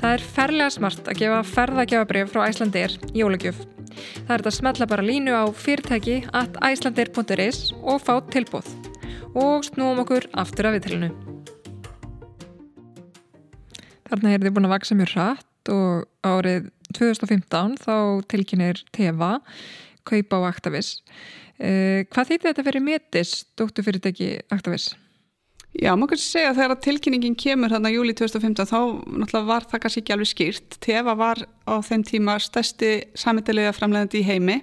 Það er ferlega smart að gefa ferðagjafabrif frá Æslandir jólagjöf. Það er að smetla bara línu á fyrirtæki at æslandir.is og fá tilbúð og snúum okkur aftur af viðtælinu Þarna er þið búin að vaksa mjög rætt og árið 2015 þá tilkynir Teva kaupa á Actavis. Uh, hvað þýtti þetta fyrir metis, dóttufyrirtæki Actavis? Já, maður kannski segja að þegar tilkynningin kemur hérna júli 2015 þá náttúrulega var það kannski ekki alveg skýrt. Teva var á þeim tíma stærsti samindilega framlegandi í heimi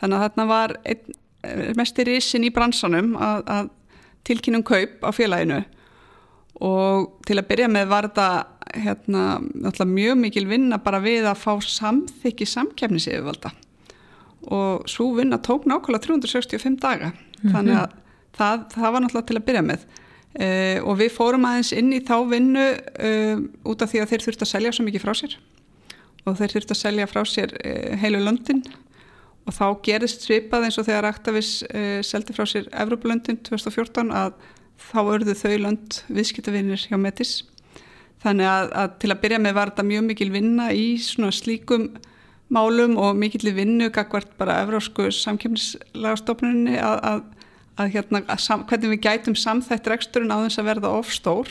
þannig að þarna var einn, mestir risin í bransanum að, að tilkynnum kaup á félaginu og til að byrja með var þetta hérna, mjög mikil vinna bara við að fá samþykki samkefnisíðuvalda og svo vinna tók nákvæmlega 365 daga. Þannig að það, það var náttúrulega til að byrja með. Uh, og við fórum aðeins inn í þá vinnu uh, út af því að þeir þurftu að selja svo mikið frá sér. Og þeir þurftu að selja frá sér uh, heilu löndin. Og þá gerist svipað eins og þegar Actavis seldi frá sér Evropalöndin 2014 að þá örðu þau lönd viðskiptavinir hjá Metis þannig að, að til að byrja með var þetta mjög mikil vinna í svona slíkum málum og mikil vinnu gagvart bara Evrósku samkjöfnislagastofnunni að, að að hérna, sam, hvernig við gætum samþætt reksturinn á þess að verða of stór.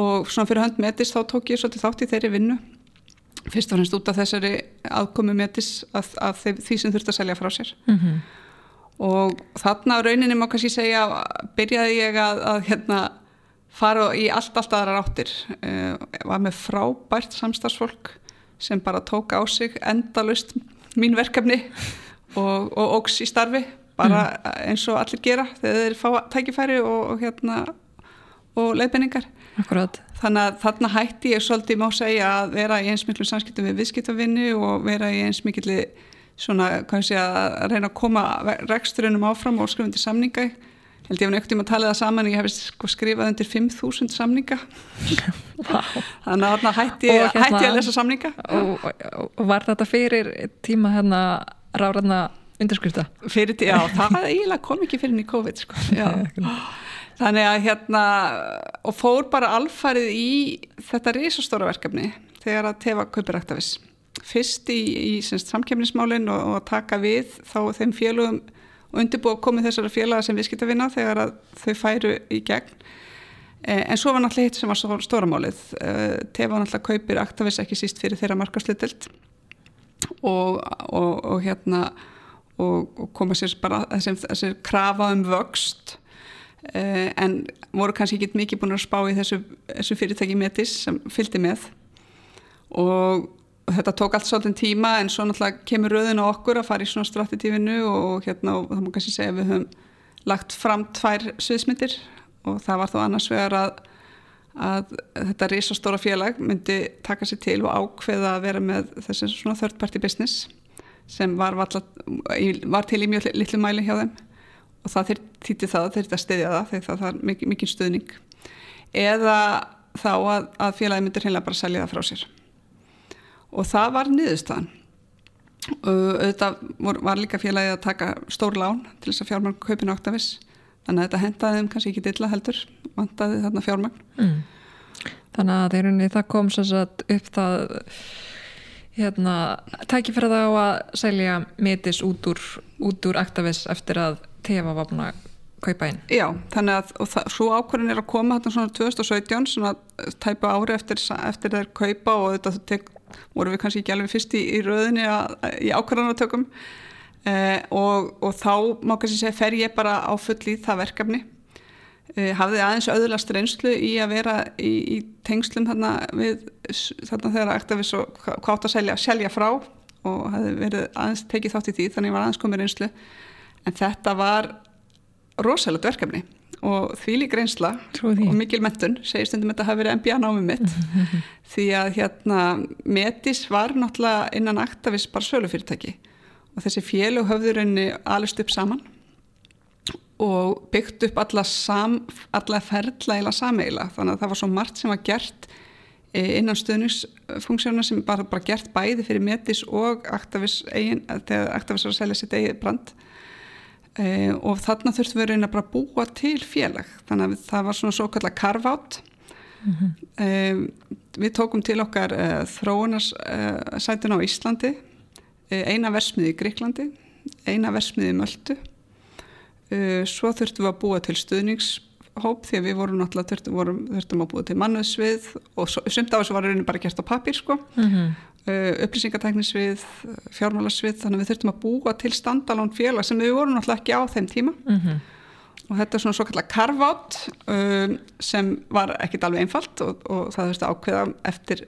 Og svona fyrir hönd metis þá tók ég svolítið þátt í þeirri vinnu. Fyrst og fremst út af þessari aðkomi metis að, því sem þurft að selja frá sér. Mm -hmm. og þarna á rauninni má kannski segja byrjaði ég að, að hérna, fara í allt, allt aðra ráttir uh, var með frábært samstagsfólk sem bara tók á sig endalust mín verkefni og, og ógs í starfi bara mm. eins og allir gera þegar þeir fá tækifæri og, og hérna og leiðbenningar þannig að þarna hætti ég svolítið má segja að vera í eins miklu samskiptum við viðskiptavinni og vera í eins miklu svona, hvað sé að reyna að koma reksturinnum áfram og skrifundi samninga held ég hef neitt um að tala það saman ég hef sko skrifað undir 5.000 samninga. Þannig að hætti ég, hérna, að lesa samninga. Og, og, og var þetta fyrir tíma hérna ráðræðna undirskrifta? Fyrir því, já, það eiginlega kom ekki fyrir í COVID sko. þannig að hérna og fór bara alfarið í þetta risastóra verkefni þegar að tefa kaupiræktavis fyrst í, í samkjöfnismálinn og, og að taka við þá þeim félögum og undirbúa komið þessara félaga sem við skilta vinna þegar að þau færu í gegn. Eh, en svo var náttúrulega hitt sem var stóramálið eh, tefa náttúrulega kaupir aktavis ekki síst fyrir þeirra markaslutild og, og, og hérna og, og koma sér bara þessi, þessi krafa um vöxt. Eh, en voru kannski ekki mikið búin að spá í þessu, þessu fyrirtæki metis sem fylgdi með. Og þetta tók allt svolítið tíma en svo náttúrulega kemur röðin á okkur að fara í svona stratetífinu og hérna og það má kannski segja við höfum lagt fram tvær sviðsmyndir. Og það var þá annars vegar að, að þetta risastóra félag myndi taka sér til og ákveða að vera með þessi svona third party business sem var, valla, var til í mjög litlu mæli hjá þeim. Og það þýtti það að þeir stiðja það þegar það er mikið, mikið stuðning. Eða þá að, að félagi myndir heila bara selja það frá sér og það var niðurstaðan auðvitað var líka félagi að taka stór lán til þess að fjármagn kaupin áttavis þannig að þetta hendaði þeim kannski ekki dilla heldur vandaði þarna fjármagn mm. Þannig að þeirunni það kom að upp það hérna, tækifæra þá að selja metis út úr, út úr Actavis eftir að tefa að kaupa inn. Já, þannig að það, svo ákvörðin er að koma þetta svona 2017 svona tæpa ári eftir, eftir þeir kaupa og þetta tek, voru við kannski ekki alveg fyrst í, í röðinni að, í ákvörðanatökum eh, og, og þá má kannski segja fer ég bara á full í það verkefni. Eh, hafði aðeins auðlast reynslu í að vera í, í tengslum þarna við þarna þegar Actavis og hvað átt að selja, selja frá og hafði verið aðeins tekið þátt í því þannig var aðeins komið reynslu. En þetta var rosalegt verkefni og því lík reynsla og mikil mentun, segist um þetta hafi verið MBA námið mitt. Því að hérna Metis var náttúrulega innan Actavis bara sölufyrirtæki og þessi fjölu höfður henni alveg upp saman og byggt upp alla, sam, alla ferla eila sameila þannig að það var svo margt sem var gert eh, innan stöðningsfunksjóna sem bara, bara gert bæði fyrir metis og aktavis eigin, þegar aktavis var að selja sitt eigið brand e, og þarna þurftum við reyna bara að búa til félag þannig að það var svona svo kallar carve-out mm -hmm. e, við tókum til okkar e, þróunarsætun á Íslandi eina versmiði í Gríklandi eina versmiði í Möldu Uh, svo þurftum við að búa til stuðningshóp því að við vorum náttúrulega þurftum, vorum, þurftum að búa til mannusvið og sumt af þessu var raunin bara gert á pappir sko mm -hmm. Uh, upplýsingateknisvið, fjármálasvið, þannig að við þurftum að búa til standalón félag sem við vorum náttúrulega ekki á þeim tíma Mm -hmm. og þetta er svona svo kallar carve-out um, sem var ekkit alveg einfalt og, og það þurfti ákveða eftir,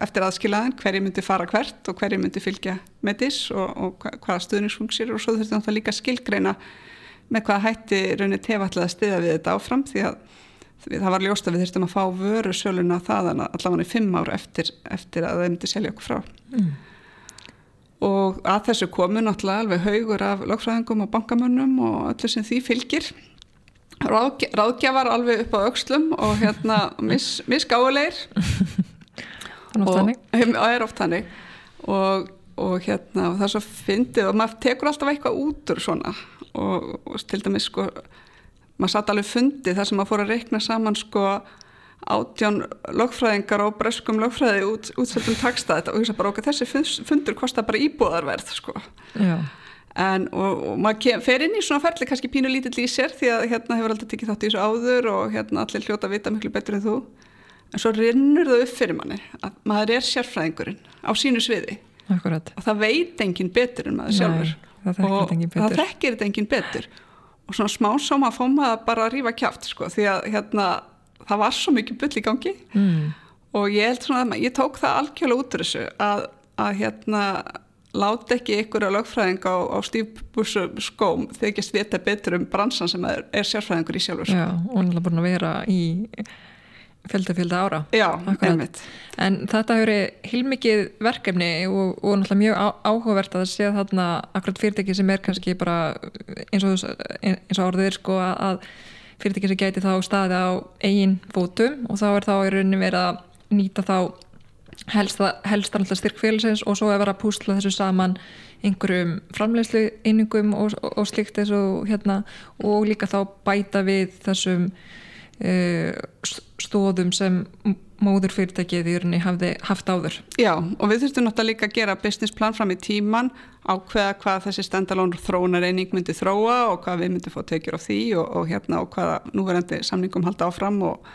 eftir aðskilaðin hverju myndi fara hvert og hverju myndi fylgja með þess og, og hvaða stuðningsfunksir og svo þurfti náttúrulega líka skilgreina með hvaða hætti raunir tefallið að stiða við þetta áfram því að það var ljóst að við þurftum að fá vöru söluna þaðan allavega í fimm ár eftir, eftir að það myndi selja okkur frá. Mm. og að þessu komu náttúrulega alveg haugur af lögfræðingum og bankamönnum og öllu sem því fylgir. Ráðg ráðgjafar alveg upp á aukslum og hérna að þannig. og það er oft þannig. Og, og hérna og það er svo fyndið og maður tekur alltaf eitthvað út úr svona. Og, og til dæmis sko maður satt alveg fundið þar sem maður fór að reikna saman sko átján lögfræðingar og breskum lögfræði út, útsöldum taksta þetta og hugsa bara okkur þessi fundur kostar bara íbúðarverð sko. En og, og maður kem, fer inn í svona ferli kannski pínu lítill í sér því að hérna hefur alltaf tekið þátt í þessu áður og hérna allir hljóta að vita miklu betur en þú. En svo rinnur það upp fyrir manni að maður er sérfræðingurinn á sínu sviði. Akkurat. og það veit enginn betur en maður sjálfur. Nei, það þekkir og það þekkir þetta enginn betur og svona smá sáma fór maður bara að rífa kjáft sko því að hérna það var svo mikið bull í gangi Mm. og ég held svona að ég tók það algjörlega út úr þessu að, að hérna láta ekki ykkur að lögfræðing á, á stífbúsum skóm þykist vita betur um bransan sem er, er sérfræðingur í sjálfur. Já, og náttúrulega búin að vera í fjölda fjölda ára. Já, En þetta hefur heilmikið verkefni og, og náttúrulega mjög á, áhugavert að sé þarna akkurat fyrirtæki sem er kannski bara eins og, eins og orðið er sko að fyrirtæki sem gæti þá staði á eigin fótum og þá er þá í rauninni verið að nýta þá helsta, helsta náttúrulega styrk félagsins og svo er verið að púsla þessu saman einhverjum framleiðslu inningum og, og, slikt þessu hérna og líka þá bæta við þessum stóðum sem móður fyrirtækið í rauninni hafði haft áður. Já, og við þurftum náttúrulega líka að gera business plan fram í tíman ákveða hvað þessi standalón þróunareining myndi þróa og hvað við myndum fá tekjur á því og, og hérna og hvaða núverandi samningum halda áfram og,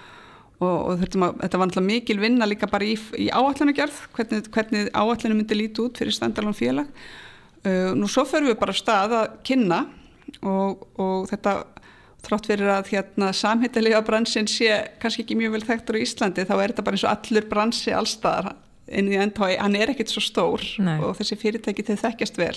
og, og þurftum að, þetta var náttúrulega mikil vinna líka bara í, í áallunagerð, hvernig, hvernig áallunum myndi líti út fyrir standalón félag. Uh, nú svo förum við bara stað að kynna og þetta þrátt fyrir að hérna, samheitilega bransin sé kannski ekki mjög vel þekktur á Íslandi þá er þetta bara eins og allur bransi allstaðar en í endhói, hann er ekkert svo stór Nei. og þessi fyrirtæki þau þekkjast vel.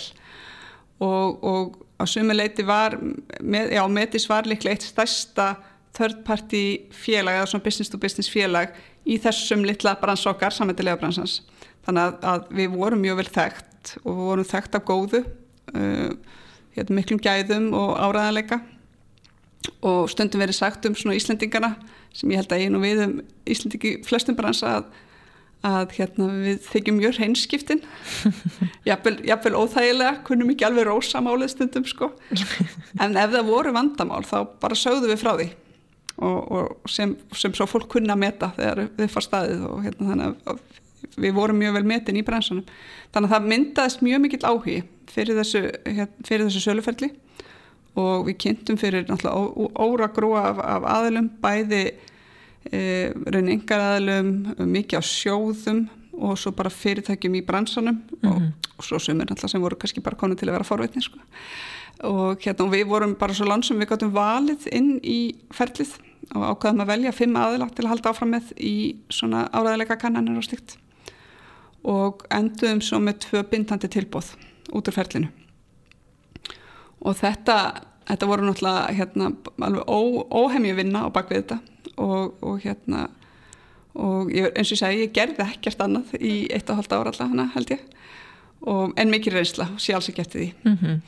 Og, og á sumuleiti var með, já, Metis var líklega eitt stærsta third party félag eða svona business to business félag í þessum litla brans okkar, samheitilega bransans. Þannig að, að við vorum mjög vel þekkt og við vorum þekkt af góðu uh, hérna, miklum gæðum og áræðanleika og stundum verið sagt um svona Íslendingana sem ég held að ég nú við um Íslendingi flestum bransa að, að hérna, við þykjum mjög hreinskiptin. Jafnvel, óþægilega kunnum ekki alveg rósa málið stundum sko. en ef það voru vandamál þá bara sögðu við frá því. Og, og sem, sem svo fólk kunna að meta þegar við far staðið og hérna, þannig að við vorum mjög vel metin í bransanum. Þannig að það myndaðist mjög mikill áhugi fyrir þessu, hérna, fyrir þessu söluferli og við kynntum fyrir óra grúa af, af aðlum, bæði e, raun yngar aðlum, mikið á sjóðum og svo bara fyrirtækjum í bransanum mm -hmm. og, og svo sumir náttúrulega sem voru kannski bara konið til að vera forveitni sko. og hérna og við vorum bara svo landsum við gáttum valið inn í ferlið og ákvaðum að velja fimm aðila til að halda áfram með í svona áræðilega kannanir og slikt og enduðum svo með tvö bindandi tilbóð út úr ferlinu og þetta, þetta voru náttúrulega hérna, alveg ó, óhemju vinna á bakvið þetta. Og, og hérna og ég, eins og ég segi, ég gerði ekkert annað í eitt og halvt ára allavega held ég. Og, en mikið reynsla, sé alls ekki eftir því. Mm -hmm.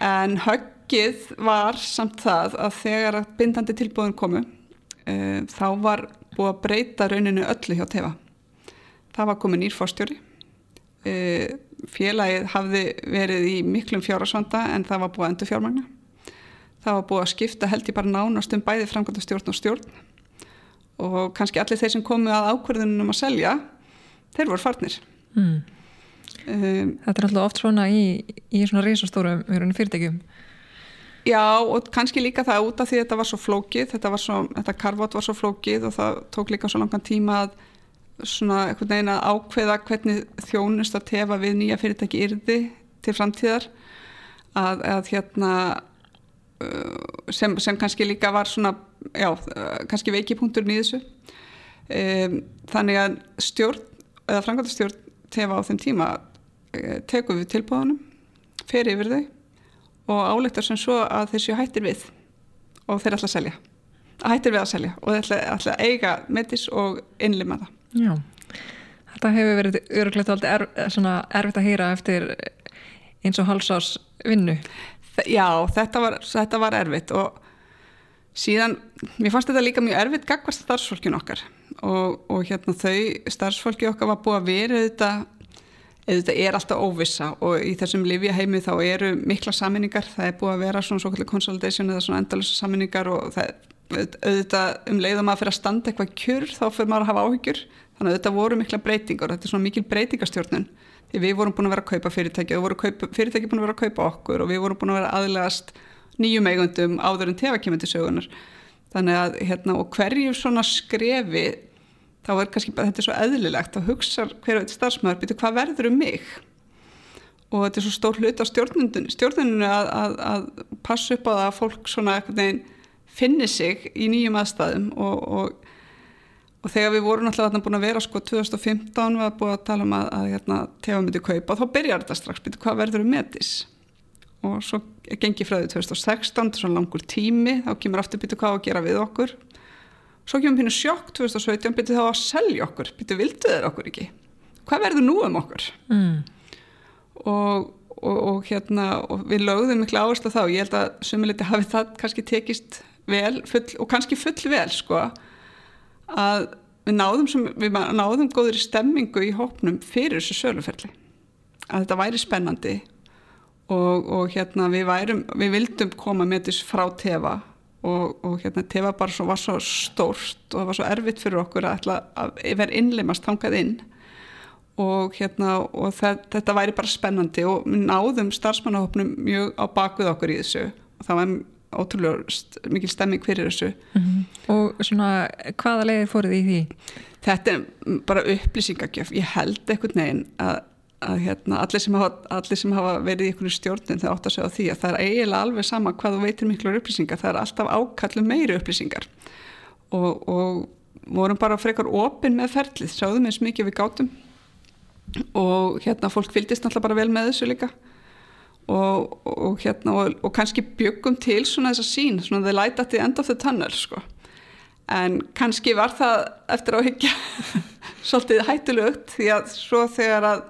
en höggið var samt það að þegar bindandi tilbúðin komu uh, þá var búið að breyta rauninu öllu hjá tefa það var komið nýr fórstjóri uh, félagið hafði verið í miklum fjárasvanda en það var búið að endur fjármagna það var búið að skipta held ég bara nánast um bæði framkvæmda stjórn og stjórn og kannski allir þeir sem komu að ákverðunum að selja þeir voru farnir mm. um, Þetta er alltaf oft svona í, í svona reysastórum fyrirtækjum. Já og kannski líka það út af því að þetta var svo flókið, þetta, var svo, þetta karvot var svo flókið og það tók líka svo langan tíma að svona einhvern veginn að ákveða hvernig þjónust að tefa við nýja fyrirtæki yrði til framtíðar. Að, að hérna uh, sem, sem kannski líka var svona já, uh, kannski veikipunktur þessu. Um, þannig að stjórn eða framkvæmtastjórn tefa á þeim tíma uh, tekum við tilbúðunum fer yfir þau og áleiktar sem svo að þeir séu hættir við og þeir ætla að selja. Hættir við að selja og þeir ætla, ætla að eiga metis og innlima það Já, þetta hefur verið örugleitt aldrei er, erfitt að hýra eftir eins og halsás vinnu. Já, þetta var, þetta var erfitt og síðan, mér fannst þetta líka mjög erfitt gagvast starfsfólkin okkar og, og hérna þau starfsfólki okkar var búið að vera þetta þetta er alltaf óvissa og í þessum livjaheimi þá eru mikla saminningar, það er búið að vera svona svo kallir consolidation eða svona endalus saminningar og það auðvitað um leiðum að fyrir að standa eitthvað kjur þá fyrir maður að hafa áhyggjur þannig að þetta voru mikla breytingar þetta er svona mikil breytingastjórnun því við vorum búin að vera að kaupa fyrirtæki og fyrirtæki búin að vera að kaupa okkur og við vorum búin að vera aðlegast nýjum eigundum áður en tefa kemur til sögunar þannig að hérna og hverju svona skrefi þá er kannski bara þetta er svo eðlilegt að hugsa hverju starfsmæður byrju hvað verður um mig? Og þetta er svo stór hlut á stjórnuninu að, að, að passa upp á það að fólk svona eitthvað finni sig í nýjum aðstæðum og, og, og þegar við vorum alltaf búin að vera sko 2015 við að búin að tala um að, að hérna, tefa myndi kaupa þá byrjar þetta strax, byrju hvað verður um metis? Og svo gengi því 2016, þetta er svona langur tími þá kemur aftur byrju hvað að gera við okkur? Svo kemur pínu sjokk 2017 byrju þá að selja okkur, byrju vildu þeir okkur ekki? Hvað verður nú um okkur? Mm. og Og, og hérna og við lögðum miklu áherslu þá ég held að sumiliti hafi það kannski tekist vel full, og kannski full vel sko að við náðum, sem, við náðum góður stemmingu í hópnum fyrir þessu söluferli. Að þetta væri spennandi og, og hérna við værum við vildum koma með þess frá tefa og, og hérna tefa bara svo, var svo stórt og það var svo erfitt fyrir okkur að, að vera innleimast tangað inn. Og hérna og það, þetta væri bara spennandi og við náðum starfsmannahopnum mjög á bakvið okkur í þessu. Og það var ótrúlega mikil stemming fyrir þessu. Mm -hmm. Og svona hvaða leiði fóruð í því? Þetta er bara upplýsingagjöf. Ég held einhvern veginn að, að hérna, allir, sem hafa, allir sem hafa verið í einhvern stjórnum það átt að segja á því að það er eiginlega alveg sama hvað þú veitir miklu upplýsingar, það er alltaf ákallu meiri upplýsingar. Og, og vorum bara frekar opinn með ferlið, sáðum eins mikið við gátum. Og hérna fólk fylgist náttúrulega bara vel með þessu líka og, og hérna og, og kannski byggum til svona þessa sín svona the light at the end of the tunnel sko. En kannski var það eftir áhyggja svolítið hættilugt því að svo þegar að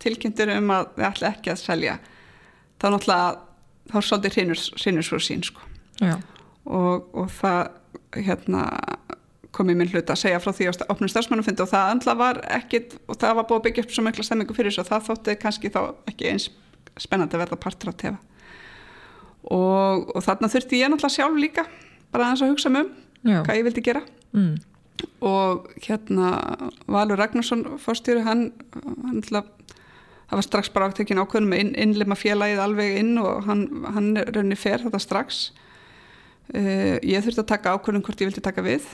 tilkynntur um að við ætlum ekki að selja þá náttúrulega þá svolítið hrinur svo sín sko. Og, og það hérna kom í minn hlut að segja frá því að opnum starfsmannufundi og það andla var ekkit og það var búið að byggja upp svo mikla stemmingu fyrir þessu og það þótti kannski þá ekki eins spennandi að verða partur á tefa og, og þarna þurfti ég náttúrulega sjálf líka bara aðeins að hugsa um Já. hvað ég vildi gera. Mm. og hérna Valur Ragnarsson fórstjóri hann, hann það var strax bara ákveðin ákveðin með inn, innlema félagið alveg inn og hann, hann raunni fer þetta strax. Uh, ég þurfti að taka ákveðin hvort ég vildi taka við.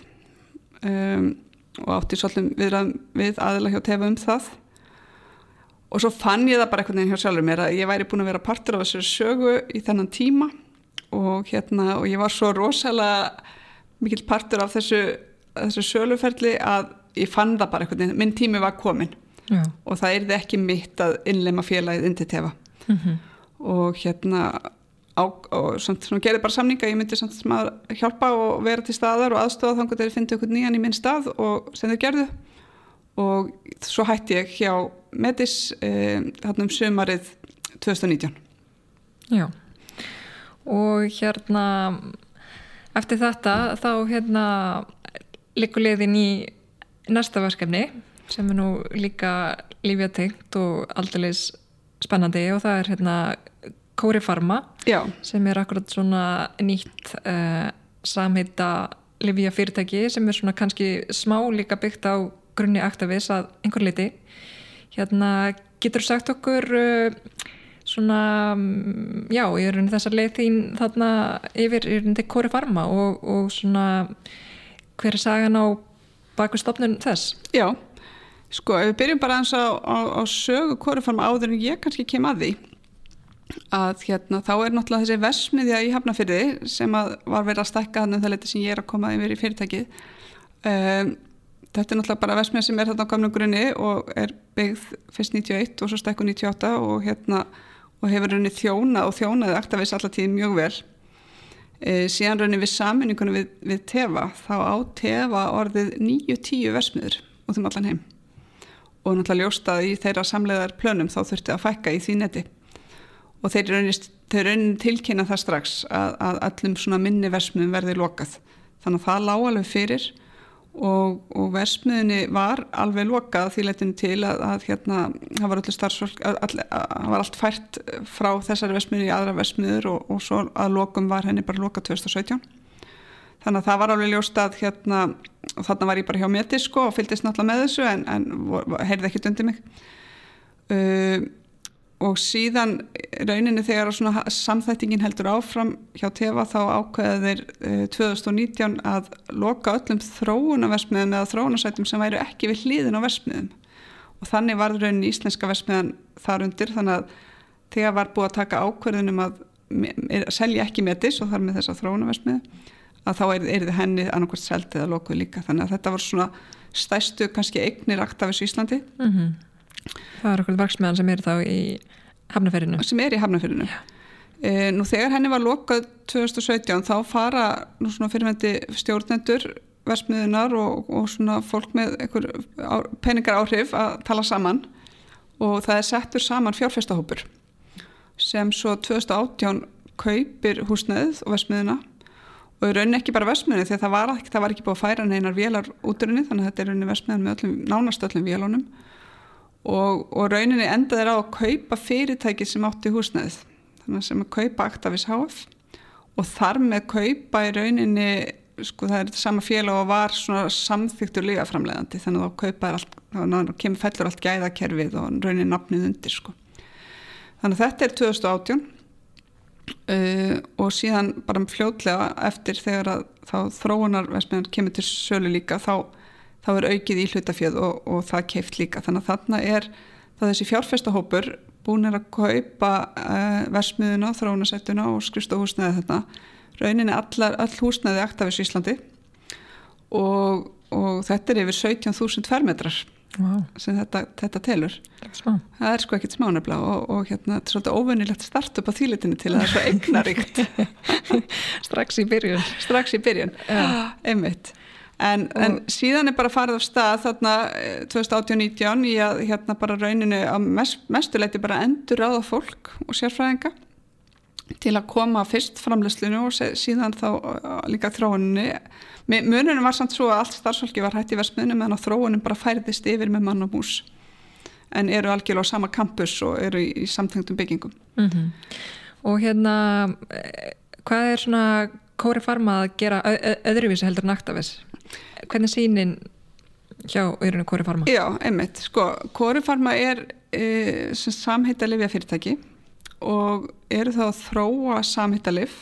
Um, og átti svolítið við, við aðila hjá tefa um það og svo fann ég það bara einhvern veginn hjá sjálfur mér að ég væri búin að vera partur á þessari sögu í þennan tíma. Og hérna og ég var svo rosalega mikil partur af þessu, þessu söluferli að ég fann það bara einhvern veginn, minn tími var komin Já. og það er þið ekki mitt að innleima félagið indi tefa mm -hmm. og hérna á, og samt svona gerði bara samninga ég myndi að hjálpa og vera til staðar og aðstofa þannig að þeir fyndi okkur nýjan í minn stað og sem þau gerðu. Og svo hætti ég hjá Medis eh, um sömarið 2019 Já. Og hérna eftir þetta þá hérna likur leiðin í næsta verkefni sem er nú líka lífjatengt og aldrei spennandi og það er hérna Kóri Farma Já. sem er akkurat svona nýtt uh, samheita livja fyrirtæki sem er svona kannski smá líka byggt á grunni aktavis að einhver liti hérna getur sagt okkur uh, svona mm, já, ég er þessar leið þín þarna yfir í rauninni Kóri Farma og, og svona hver er sagan á baku stopnun þess? Já, Sko, ef við byrjum bara eins á, á, á sögu korufarma áður en ég kannski kem að því að hérna, þá er náttúrulega þessi versmiðja í Hafnafyrði sem var verið að stekka þannig það leti sem ég er að koma yfir í fyrirtækið um, þetta er náttúrulega bara versmiðja sem er þarna á gamlu grunni og er byggð fyrst 91 og svo stekku 98 og hérna og hefur rauninni þjóna og þjónaði aktavis allatíð mjög vel. E, síðan rauninni við saminningunum við, við tefa þá á tefa orðið 9-10 versmiður út um allan heim. Og náttúrulega ljóstaði í þeirra samleðar plönum þá þurfti að fækka í því neti. Og þeir raunin tilkynna það strax að, að allum minni versmiðum verði lokað. Þannig að það lág alveg fyrir og, og versmiðinni var alveg lokað því letinu til að, að hérna, það var öllu starfsfólk það var allt fært frá þessari versmiði í aðra versmiður og, og svo að lokum var henni bara lokað 2017 þannig að það var alveg ljóst að hérna, og þarna var ég bara hjá Metisko og fylgist náttúrulega með þessu en, en heyrði ekkit undir mig. Uh, og síðan rauninni þegar samþættingin heldur áfram hjá Tefa þá uh, 2019 að loka öllum þróunaversmiðum eða þróunasætum sem væru ekki við hlýðin á versmiðum og þannig var rauninni íslenska versmiðan þar undir þannig að þegar var búið að taka ákveðunum að selja ekki metis og þar með þessa þróunaversmiðu að þá er, er þið henni annarkvæmt seldið að lokuð líka. Þannig að þetta var svona stæstu kannski eignir aktafis Íslandi. Mm -hmm. Það er okkur verksmiðan sem er þá í hafnafyrinu. Sem er í hafnafyrinu. E, nú þegar henni var lokað 2017 þá fara nú svona fyrirvendi stjórnendur versmiðunar og, og svona fólk með einhver peningar áhrif að tala saman og það er settur saman fjárfestahópur sem svo 2018 kaupir húsneið og versmiðuna og rauninni ekki bara versmiðinu því að það var, ekki, það var ekki búið að færa neinar vélar útrunni þannig að þetta er rauninni versmiðan með öllum, nánast öllum vélunum og, og rauninni enda þeir á að kaupa fyrirtæki sem átti húsnæðið. Þannig sem að kaupa Actavis HF og þar með kaupa í rauninni sko það er þetta sama félag og var svona samþyktur lífaframleðandi þannig að þá kaupa er allt, þá kemur fellur allt gæðakerfið og rauninni nafnið undir sko. Þannig að þetta er 2018 uh, og síðan bara fljótlega eftir þegar að þá þróunarversmiðan kemur til sölu líka þá þá er aukið í hlutafjöð og, og það keift líka. Þannig að þarna er það þessi fjárfestahópur búin er að kaupa uh, versmiðuna, þróunasættuna og skristahúsnaði þetta. Rauninni allar, all húsnaði Aktafis Íslandi og, og þetta er yfir 17.000 fermetrar wow. sem þetta, þetta telur. Smá. það er sko ekkit smánefla og, og hérna þetta er svolítið óvennilegt startup á þýlitinu til að það er svo eignaríkt strax í byrjun. Strax í byrjun, einmitt En, en síðan er bara farið á stað þarna 2018-19 eh, í að hérna bara rauninu að mest, mestuleiti bara endur áða fólk og sérfræðinga til að koma fyrst framleyslinu og síðan þá eh, líka þróuninu. Mununum var samt svo að allt starfsfólki var hætti í versmiðinu meðan þróunum bara færðist yfir með mann og mús en eru algjörlega á sama kampus og eru í, í samtengtum byggingum. Mm -hmm. Og hérna, eh, hvað er svona Kóri Farma að gera öðruvísi heldur naktafis? Hvernig sínin hjá auðvunni Kóri Farma? Já, einmitt, sko, Kóri Farma er e, samhittalifja fyrirtæki og eru þá að þróa samhittalif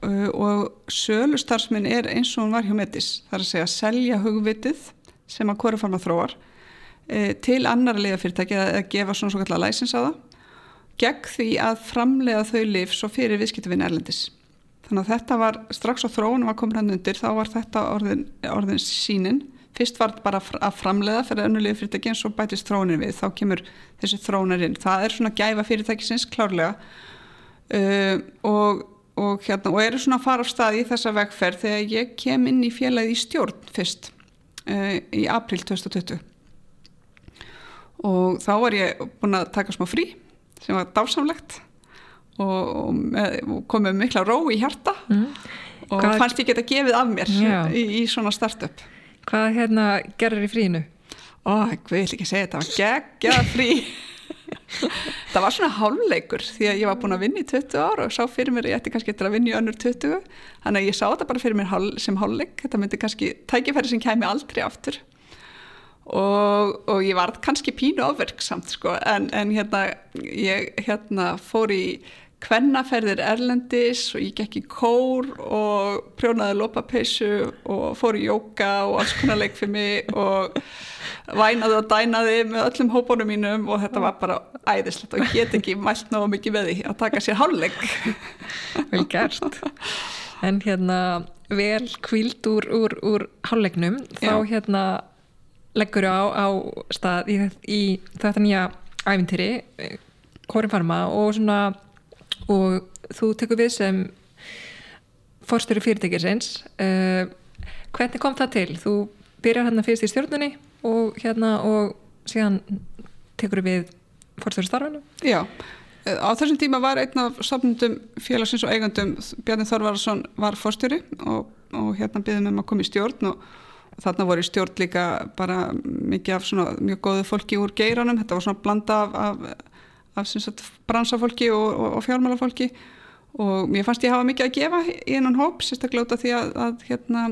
e, og sölustarfsminn er eins og hún var hjá Metis, það er að segja að selja hugvitið sem að Kóri Farma þróar e, til annar liða fyrirtæki að, að gefa svona svo kallar læsins á það gegn því að framlega þau lif svo fyrir viðskiptuvinn erlendis Þannig að þetta var strax á þróunum að koma hann undir, þá var þetta orðin, orðin sínin. Fyrst var bara að framleiða fyrir önnulegu fyrirtæki en svo bætist þróunin við, þá kemur þessi þróunar inn. Það er svona gæfa fyrirtækisins klárlega uh, og, og, hérna, og eru svona að fara á stað í þessa vegferð þegar ég kem inn í félagið í stjórn fyrst uh, í april 2020 og þá var ég búin að taka smá frí sem var dásamlegt og, og komið mikla ró í hjarta mm. og Hvað... fannst ég geta gefið af mér í, í svona startup. Hvað hérna gerir í fríinu? Ó, ég vil ekki segja þetta, það var geggja frí. Það var svona hálfleikur því að ég var búin að vinna í 20 ár og sá fyrir mér, ég ætti kannski eftir að vinna í önnur 20 þannig að ég sá þetta bara fyrir mér sem hálfleik. Þetta myndi kannski tækifæri sem kemi aldrei aftur. Og, og ég var kannski pínu áverksamt sko. En, en hérna ég hérna fór í kvennaferðir erlendis og ég gekk í kór og prjónaði lópapeysu og fór í jóka og alls konar leik fyrir mig og vænaði og dænaði með öllum hópunum mínum og þetta var bara æðislegt og get ekki mælt náðu mikið því að taka sér hálfleik. Vel gert. En hérna vel kvíld úr, úr, úr hálfleiknum þá Já. hérna leggur á, á stað í, í þetta nýja æfintýri Kórin Farma og svona og þú tekur við sem fórstjóri fyrirtækisins. Uh, hvernig kom það til? Þú byrjar hérna fyrst í stjórnunni og hérna og síðan tekur við fórstjóri starfinu. Já, eh, á þessum tíma var einn af stofnundum félagsins og eigandum Bjarni Þorvarsson var fórstjóri og, og hérna byggðum um að koma í stjórn og þarna voru í stjórn líka bara mikið af svona mjög góðu fólki úr geiranum, þetta var svona blanda af, af, af sagt, bransafólki og, og, og fjármálafólki. Og mér fannst ég hafa mikið að gefa í einan hóp, sérstaklega út af því að, að hérna,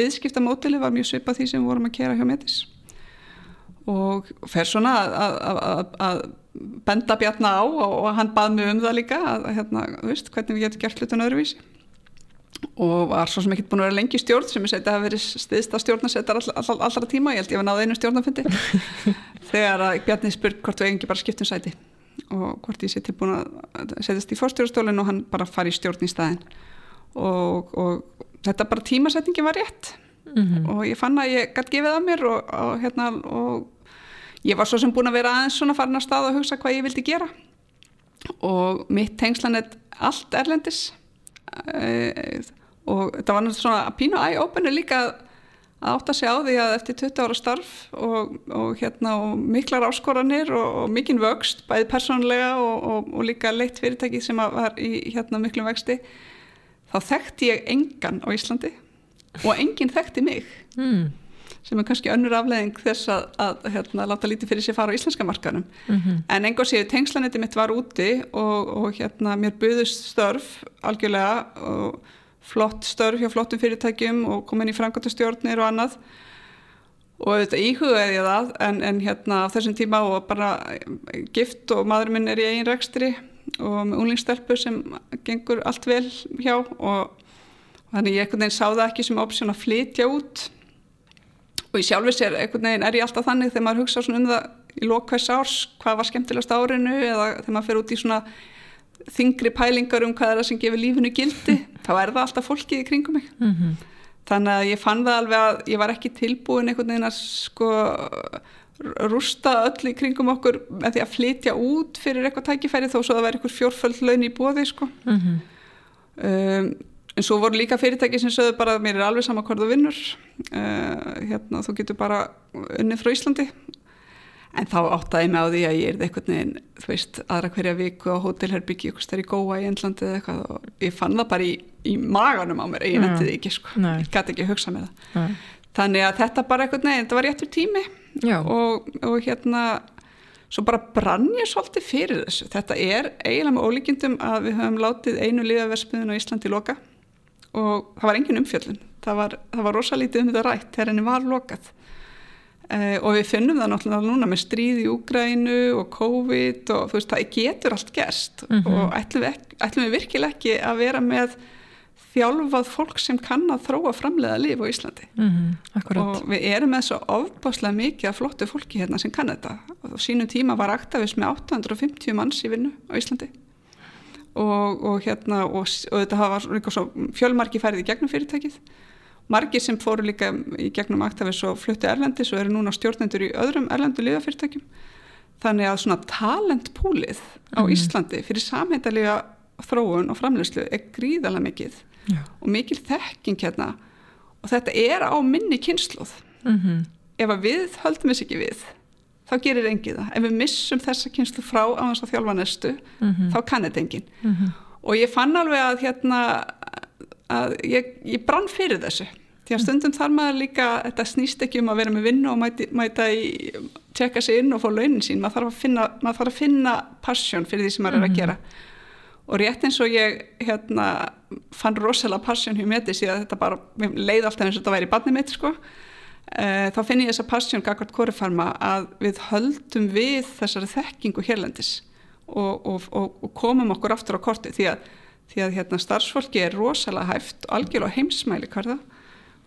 viðskipta mótili var mjög svipað því sem við vorum að kera hjá Metis. Og fer svona að, að, að, benda bjarna á og, og hann bað mig um það líka að hérna, veist, hvernig við getum gert hlutin öðruvísi og var svo sem ekki búin að vera lengi stjórn sem ég seti að hafa verið stiðst að stjórnarsettar all, all, allra tíma, ég held ég var náð einu stjórnarfundi. Þegar að Bjarni spurt hvort við ekki bara skiptum sæti og hvort ég sé tilbúin að setjast í fórstjórastólinn og hann bara fari í stjórn í staðin og, og þetta bara tímasetningi var rétt. Mm -hmm. og ég fann að ég gætt gefið að mér og, og, hérna, og ég var svo sem búin að vera aðeins svona farin að staða og hugsa hvað ég vildi gera. Og mitt tengslan er allt erlendis og þetta var náttúrulega svona að pínu æg-ópenni líka að átta sig á því að eftir 20 ára starf og, og, hérna, og miklar áskoranir og, og mikinn vöxt, bæði persónulega og líka leitt fyrirtæki sem var í hérna, miklum vexti þá þekkti ég engan á Íslandi og enginn þekkti mig mm. Sem er kannski önnur afleðing þess að, að hérna, láta lítið fyrir sér fara á íslenska markanum Mm -hmm. en engur séu tengslanetti mitt var úti og, og hérna mér buðust störf algjörlega og flott störf hjá flottum fyrirtækjum og komin í framkvæmtastjórnir og annað. Og þetta íhugaði ég það en, en hérna á þessum tíma og bara gift og maður minn er í eigin rekstri og með unlingstelpu sem gengur allt vel hjá og þannig ég einhvern veginn sá það ekki sem option að flytja út og ég sjálfi sér einhvern veginn er ég alltaf þannig þegar maður hugsa um það í lókvæs árs hvað var skemmtilegast árinu eða þegar maður fer út í svona þingri pælingar um hvað er það sem gefur lífinu gildi þá er það alltaf fólkið í kringum mig Mm -hmm. þannig að ég fann það alveg að ég var ekki tilbúin einhvern veginn að sko rústa öll í kringum okkur með því að flytja út fyrir eitthvað tækifæri þó svo það væri eitthvað fjórföld laun í bóði sko Mm -hmm. um, en svo voru líka fyrirtæki sem sögðu bara að mér er alveg sama hvað þú vinnur uh, hérna þú getur bara unni frá Íslandi en þá áttaði mig á því að ég er eitthvað neginn, þú veist, aðra hverja viku á hótelherbyggi, eitthvað stær í Góa í Enlandi eða eitthvað og ég fann það bara í, í maganum á mér, ég Já. nefndi því ekki sko, Nei. ég gæti ekki að hugsa með það Nei. þannig að þetta bara eitthvað neginn, þetta var réttur tími og, og hérna svo bara brann ég svolítið fyrir þessu þetta er eiginlega með ólíkindum að við höfum látið einu liðaverspiðin á Íslandi loka og það var engin umfjöllun. Það var, það var rosalítið um þetta rætt þegar henni var lokað. Uh, og við finnum það náttúrulega núna með stríð í Úgrænu og COVID og þú veist, það getur allt gerst. Mhm. og ætlum við, ekki, ætlum við virkilega ekki að vera með þjálfað fólk sem kann að þróa framleiða líf á Íslandi? Mm -hmm. og við erum með svo ofbáslega mikið af flottu fólki hérna sem kann þetta. Og sínum tíma var Actavis með 850 manns í vinnu á Íslandi og, og hérna og, og þetta hafa líka svo fjölmarki færið í gegnum fyrirtækið margir sem fóru líka í gegnum Actavis og fluttu erlendis og eru núna stjórnendur í öðrum erlendu liðafyrirtækjum þannig að svona talentpúlið á Mhm. Íslandi fyrir samhendalega þróun og framleyslu er gríðalega mikið Já. og mikil þekking hérna og þetta er á minni kynsluð mm -hmm. ef að við höldum þess ekki við þá gerir engið það. Ef við missum þessa kynslu frá á þess að þjálfa næstu Mhm. þá kann þetta engin Mhm. og ég fann alveg að hérna að ég, ég brann fyrir þessu. Því að stundum þarf maður líka þetta snýst ekki um að vera með vinnu og mæti, mæta í tjekka sig inn og fá launin sín. Maður þarf að finna, maður þarf að finna passion fyrir því sem maður er að Mhm. gera. Og rétt eins og ég hérna, fann rosalega passion hjá mér því að þetta bara leið alltaf eins og þetta væri í barni mitt sko Uh, þá finn ég þessa passion gagvart kórifarma að við höldum við þessari þekkingu hérlendis og, og, og, og komum okkur aftur á korti því að, því að hérna, starfsfólki er rosalega hæft og algjörlega heimsmæli hverða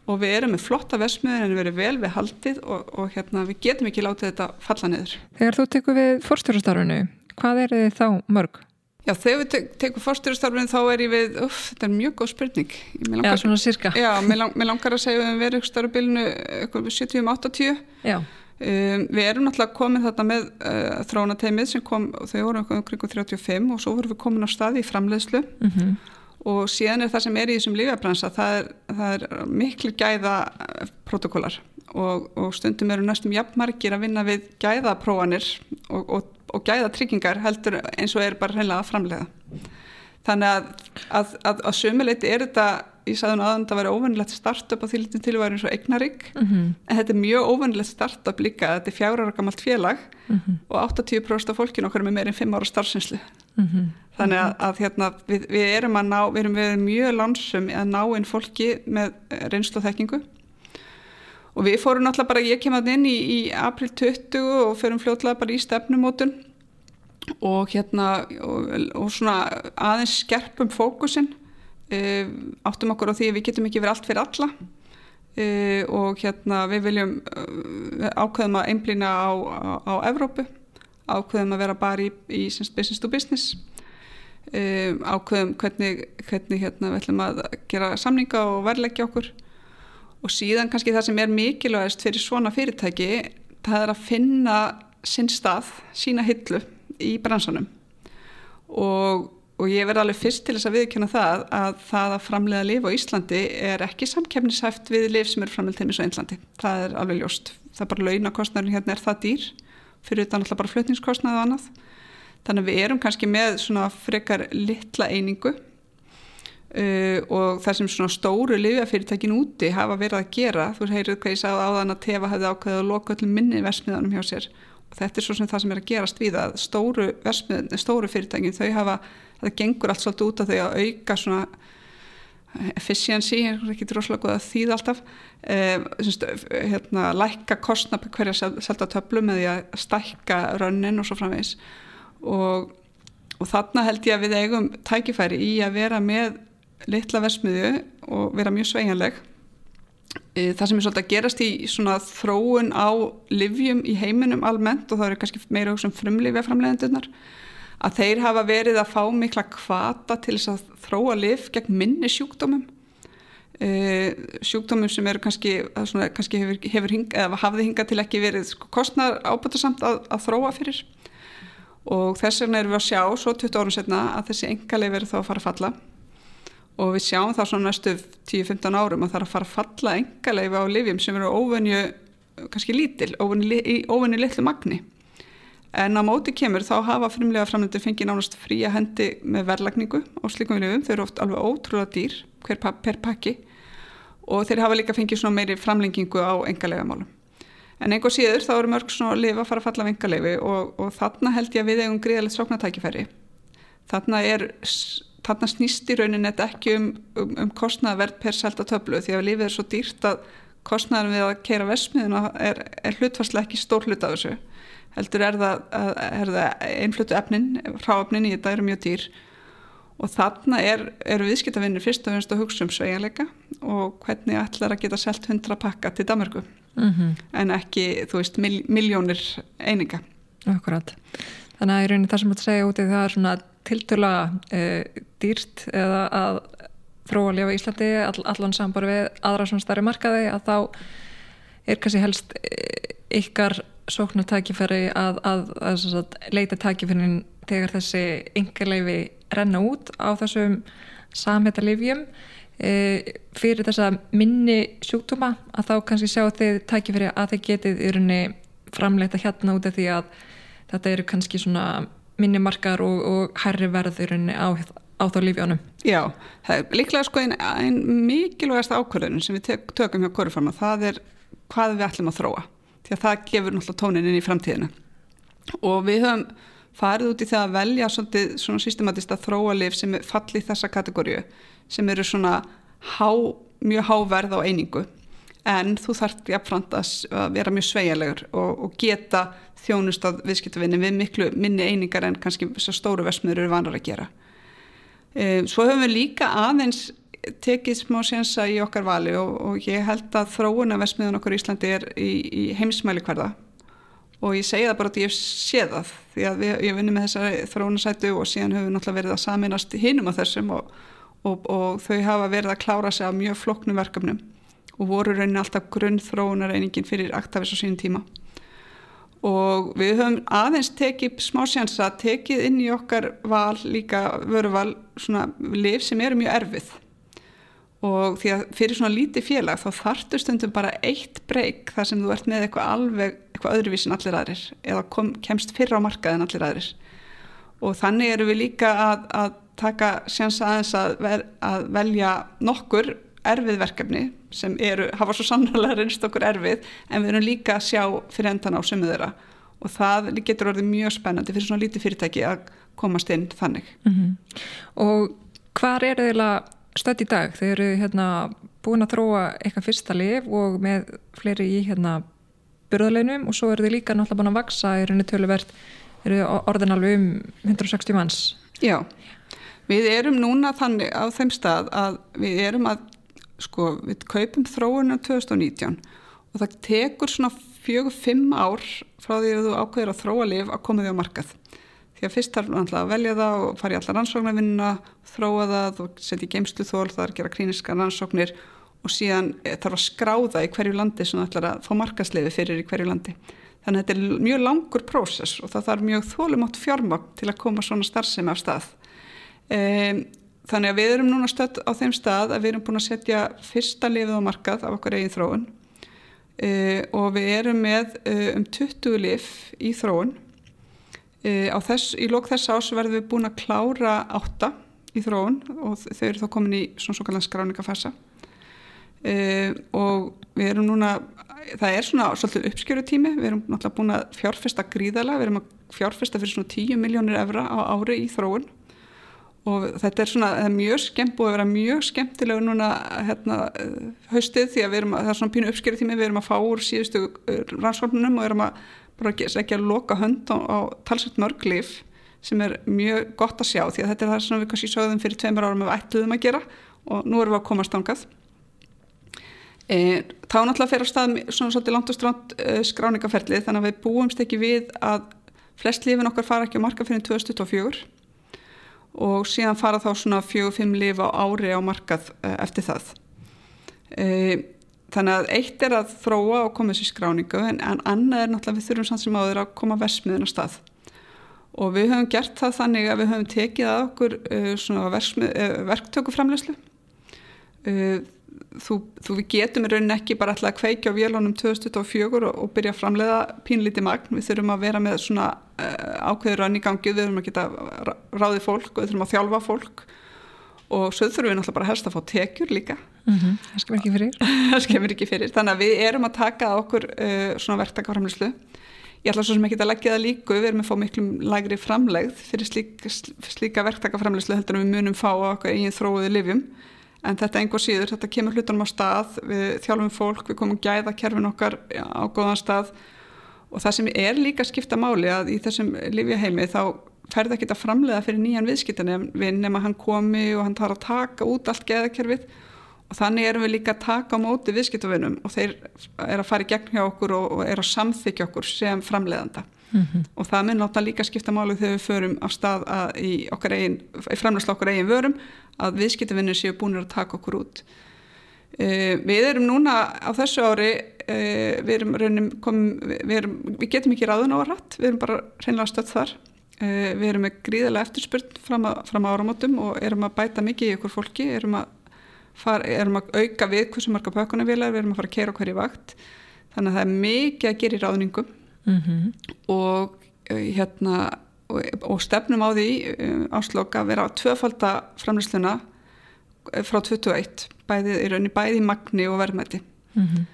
og við erum með flotta versmiður en við erum vel við haldið og, hérna, við getum ekki látið þetta falla niður. Þegar þú tekur við fórstjórastarfinu, hvað er þið þá mörg? Já, þegar við tek, tekum fórstjórastarfinu þá er ég við, uff, þetta er mjög góð spurning. Langar, já, svona cirka. Já, mér, lang, mér langar að segja að við erum starfbilinu 70-80. Já. Um, við erum náttúrulega komið þetta með uh, þróunateimið sem kom, þau voru umkring 35 og svo vorum við komin á staði í framleiðslu mm -hmm. og síðan er það sem er í þessum lífabransa, það það er miklu gæða protokólar og, og stundum eru næstum jafnmargir að vinna við gæðapróanir og, og, og gæðatryggingar heldur eins og er bara hreinlega að framleiða þannig að að, að, að sömuleiti er þetta ég sagði hún aðan að það væri óvennilegt startup á því litin til að vera eins og eignarygg mm -hmm. en þetta er mjög óvennilegt startup líka þetta er fjára ára gammalt félag mm -hmm. og 80% af fólkinu okkar er með meirinn 5 ára starfsinslu mm -hmm. þannig að, að hérna, við, við erum að ná við erum, við mjög lansum að ná inn fólki með reynslu og þekkingu og við fórum náttúrulega bara, ég kem að inn í, í april 20 og förum fljóðlega bara í stefnumótun. Og hérna og, og svona aðeins skerpum fókusin uh, áttum okkur á því við getum ekki verið allt fyrir alla. Uh, og hérna við viljum uh, ákveðum að einblýna á, á, á Evrópu, ákveðum að vera bara í, í business to business. Ákveðum hvernig, hvernig hérna, við ætlum að gera samninga og verleggja okkur og síðan kannski það sem er mikilvægast fyrir svona fyrirtæki það er að finna sinn stað, sína hillu í bransanum og og ég verði alveg fyrst til þess að viðkjöna það að það að framlega lif á Íslandi er ekki samkefnishæft við lif sem eru framlega til mjög svo Íslandi. Það er alveg ljóst. Það er bara launakostnarinn hérna er það dýr fyrir þetta náttúrulega bara flutningskostnað og annað. Þannig að við erum kannski með svona frekar litla einingu uh, og það sem svona stóru lifjafyrirtækin úti hafa verið að gera. Þú heyrið hvað ég sagði á þann að Teva hefði ákveðið að loka öllum minni versmiðanum hjá sér og þetta er svo sem það sem er að gerast við að stóru, stóru fyrirtækin þau hafa það gengur allt svolítið út af því að auka svona eh, efficiency, ekki droslega góð að þýða alltaf eh, semst, hérna, lækka kostna hverja selta töflu með því að stækka rönnin og svo framvegs og, og þarna held ég að við eigum tækifæri í að vera með litla versmiðu og vera mjög sveiginleg eh, það sem er svolítið að gerast í svona þróun á livjum í heiminum almennt og það eru kannski meira um frumlifja framlegendunar að þeir hafa verið að fá mikla kvata til þess að þróa lif gegn minni sjúkdómum. Uh, sjúkdómum sem eru kannski, svona, kannski hefur, hefur hing, hafði hingað til ekki verið sko, kostnar ábætasamt að, að þróa fyrir. Og þess vegna erum við að sjá svo 20 árum setna að þessi engalegi verið þá að fara að falla og við sjáum þá svona næstu 10-15 árum að það er að fara að falla engalegi á lifjum sem eru óvenju kannski lítil, óvenju, óvenju litlu magni en á móti kemur þá hafa frimlega framlendur fengið nánast fría hendi með verlagningu á slikum viljum, þau eru oft alveg ótrúlega dýr per, per pakki og þeir hafa líka fengið svona meiri framlengingu á engalega málum. En einhver síður þá eru mörg svona lifa að fara að falla af engalegi og, og þarna held ég að við eigum gríðalegt sóknartækifæri. Þarna, er, þarna snýst í rauninni þetta ekki um, um, um kostnaverð per selta töflu því að lífið er svo dýrt að kostnaðan við að keira vesmiðuna er, er hlutfarslega ekki stór hlut af þessu heldur er það, er það einflutu efnin, ráöfnin í þetta eru mjög dýr og þarna er, eru viðskiptavinnir fyrst og finnst að hugsa um sveianleika og hvernig ætlar að geta selt 100 pakka til Danmarku mm -hmm. en ekki, þú veist, mil, miljónir eininga. Akkurat. Þannig að í rauninni það sem þú segja úti það er svona tiltöla e, dýrt eða að þróa að lifa í Íslandi all, allan sambar við aðra svona starri markaði að þá er kannski helst e, ykkar sóknar tækifæri að, að, að, að leita tækifærin þegar þessi yngarleifi renna út á þessum samhætta livjum e, fyrir þessa minni sjúkdóma að þá kannski sjá þið tækifæri að þið getið í rauninni framleita hérna út af því að þetta eru kannski svona minni markar og, og hærri verð í rauninni á, á þá lífjónum. Já, það er líklega sko einn ein mikilvægast ákvörðun sem við tökum hjá Korufama, það er hvað við ætlum að þróa. Því að það gefur náttúrulega tónin inn í framtíðina. Og við höfum farið út í það að velja svolítið, svona systematist að þróa lif sem falli þessa kategóriu sem eru svona há, mjög háverð á einingu en þú þarf jafnframt að vera mjög sveigjarlegur og, og geta þjónust að viðskiptavinni við miklu minni einingar en kannski þessar stóru versmiður eru vanar að gera. E, svo höfum við líka aðeins tekið smá sénsa í okkar vali og, og ég held að þróuna vesmiðan okkur í Íslandi er í, í heimsmæli hverða og ég segi það bara að ég sé það því að við, ég vinni með þessari þróunasætu og síðan höfum við náttúrulega verið að saminast hinum á þessum og, og þau hafa verið að klára sig á mjög floknum verkefnum og voru raunin alltaf grunn þróunareiningin fyrir Actavis á sínum tíma. Og við höfum aðeins tekið smá sjansa, tekið inn í okkar val líka vöruval svona liv sem eru mjög erfið. Og því að fyrir svona lítið félag þá þartu stundum bara eitt breyk þar sem þú ert með eitthvað alveg eitthvað öðruvísin allir aðrir eða kom, kemst fyrra á markaðin allir aðrir. Og þannig eru við líka að, að taka sjansa aðeins að, ver, að velja nokkur erfið verkefni sem eru, hafa svo sannlega reynst okkur erfið en við erum líka að sjá fyrir endan á sömu þeirra og það getur orðið mjög spennandi fyrir svona lítið fyrirtæki að komast inn þannig. Mm -hmm. Og hvað er það stödd í dag? Þeir eru hérna, búin að þróa eitthvað fyrsta lif og með fleiri í hérna, byrðaleinum og svo eru þið líka náttúrulega búin að vaksa í rauninni töluvert, eru orðin alveg um 160 manns. Já, við erum núna þannig á þeim stað að við erum að sko við kaupum þróunum 2019 og það tekur svona fjögur, fimm ár frá því að þú ákveður að þróa lif að koma því á markað. Því að fyrst þarf alltaf að velja það og fara í allar rannsóknarvinna þróa það og setja í geimslu þól það er að gera klíniska rannsóknir og síðan eh, þarf að skráða í hverju landi sem það ætlar að fá markasliði fyrir í hverju landi. Þannig að þetta er mjög langur prósess og það þarf mjög þólumótt fjármagn til að koma svona starfsemi af stað. Um, Þannig að við erum núna stödd á þeim stað að við erum búin að setja fyrsta lifið á markað af okkar eigin þróun. Uh, og við erum með uh, um 20 lif í þróun. Uh, þess, í lók þess ás verðum við búin að klára átta í þróun og þau eru þá komin í svona svo kallan skráningafassa og við erum núna, það er svona svolítið uppskjöru tími, við erum náttúrulega búin að fjárfesta gríðala, við erum að fjárfesta fyrir svona 10 miljónir evra á ári í þróun og þetta er svona, það er mjög skemmt búið að vera mjög skemmtilegu núna hérna haustið því að erum, það er svona pínu uppskerið tími, við erum að fá úr síðustu uh, rannsóknunum og erum að bara ekki að loka hönd á, á talsett mörglif sem er mjög gott að sjá því að þetta er það sem við kannski sögðum fyrir tveimur árum við ætluðum að gera og nú erum við að komast ángað e, þá náttúrulega fer á stað svona svolítið langt og stránt e, skráningaferlið þannig að við búumst ekki við að flest lifin okkar fara ekki á marka fyrir 2024 og síðan fara þá svona fjög-fimm lif á ári á markað eh, eftir það. E, þannig að eitt er að þróa og koma þessi skráningu en, annað er náttúrulega við þurfum samt sem áður að koma versmiðin á stað og við höfum gert það þannig að við höfum tekið að okkur uh, þú, þú við getum í rauninni ekki bara alltaf að kveikja á vélunum 2024 og, og byrja að framleiða pínlíti magn, við þurfum að vera með svona uh, ákveður rann í gangi, við þurfum að geta ráðið fólk og við þurfum að þjálfa fólk. Og svo þurfum við náttúrulega bara helst að fá tekjur líka. Mm -hmm. það skemmir ekki fyrir. Það skemmir ekki fyrir, þannig að við erum að taka okkur uh, svona verktakaframlegslu ég ætla svo sem ekki að leggja það líku. Við erum að fá miklu lægri framlegð fyrir slík, slíka verktakaframlegslu heldur en við munum fá okkur eigin þróiði livjum en þetta engur síður, þetta kemur hlutunum á stað. Við þjálfum fólk, við komum gæða kerfin okkar á góðan stað. Og það sem er líka skipta máli að í þessum livjaheimi þá ferða ekki að framlega fyrir nýjan viðskiptan nema hann komi og hann tar að taka út allt gæðakerfið. Og þannig erum við líka að taka á móti viðskiptavinnum og þeir er að fara í gegn hjá okkur og er að samþykja okkur sem framleganda mm -hmm. og það mun náttúrulega líka skipta máli þegar við förum af stað í, í framlegsla okkur eigin vörum að viðskiptavinnir séu búin að taka okkur út. Uh, við erum núna á þessu ári, uh, við, erum, kom, við, við getum ekki ráðun á að rætt, við erum bara reynlega stödd þar. Uh, við erum með gríðilega eftirspurn fram, fram á áramótum og erum að bæta mikið í okkur fólki, erum að, fara, erum að auka við hversu marga pökunarvilar, við erum að fara að kera okkur í vakt. Þannig að það er mikið að gera í ráðningum mm -hmm. og hérna og, stefnum á því um, áslokk að vera tvöfalda framlýsluna eh, frá 21 bæði í rauninni bæði magni og verðmætti mm -hmm.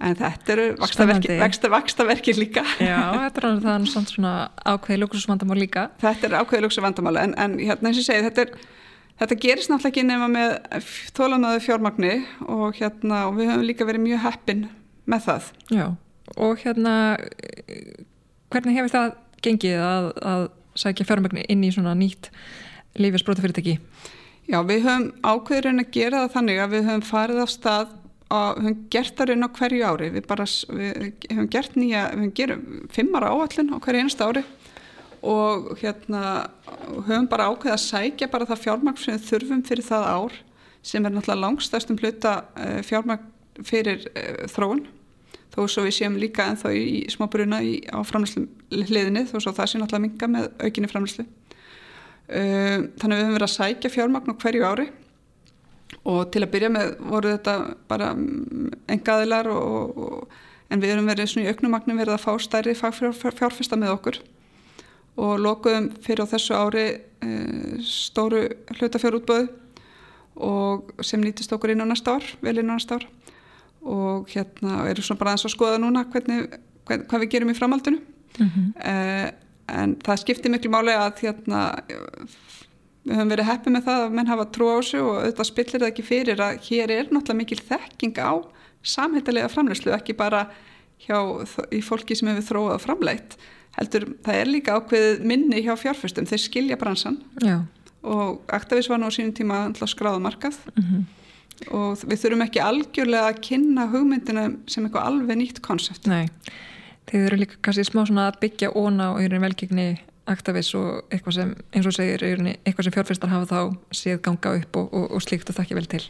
en þetta eru vaksta, vaksta verkir líka Já, þetta er þannig svona ákveði lúksusvandamál líka Þetta er ákveði lúksusvandamál en, en hérna eins og ég segi þetta Þetta gerist náttúrulega ekki nema með þólanaðu fjármagni og, hérna, og við höfum líka verið mjög heppin með það. Já, og hérna, hvernig hefur það gengið að, að sækja fjármögnu inn í svona nýtt leifisbrótafyrirtæki? Já, við höfum ákveðurinn að gera það þannig að við höfum farið á stað og höfum gert það raun á hverju ári. Við, bara, við höfum gert nýja, við höfum gerað fimmara áallin á hverju einasta ári og hérna höfum bara ákveðið að sækja bara það fjármagn sem við þurfum fyrir það ár sem er náttúrulega langstærstum hluta eh, fjármagn fyrir uh, þróun þó svo við séum líka ennþá í, í smábruna á framlýslu hliðinni þó svo það sé náttúrulega minga með aukinni framlýslu Um, þannig að við höfum verið að sækja fjármagn á hverju ári. Og til að byrja með voru þetta bara engaðilar og, og, en við höfum verið svona í auknumagnum verið að fá stærri fjárfesta með okkur. Og lokuðum fyrir á þessu ári e, stóru hlutafjárútböðu og sem nýtist okkur inn á næsta ár, vel inn á næsta ár og hérna erum svona bara aðeins að skoða núna hvernig, hvern, hvað við gerum í framhaldinu mm -hmm. e, en það skiptir miklu máli að hérna, við höfum verið heppið með það að menn hafa trú á þessu og auðvitað spillir það ekki fyrir að hér er náttúrulega mikil þekking á samhættilega framleyslu, ekki bara hjá, í fólki sem hefur þróað framleitt, heldur það er líka ákveðið minni hjá fjárfyrstum, þeir skilja bransan Já. og Aktavis var nú sínum tíma skráðumarkað mm -hmm. Og við þurfum ekki algjörlega að kynna hugmyndina sem eitthvað alveg nýtt konsept Nei þeir eru líka kannski smá svona að byggja óna og einhvern velgegni aktavis og eitthvað sem, eins og segir, eitthvað sem fjárfyrstar hafa þá séð ganga upp og, og, og slíkt og þakki vel til.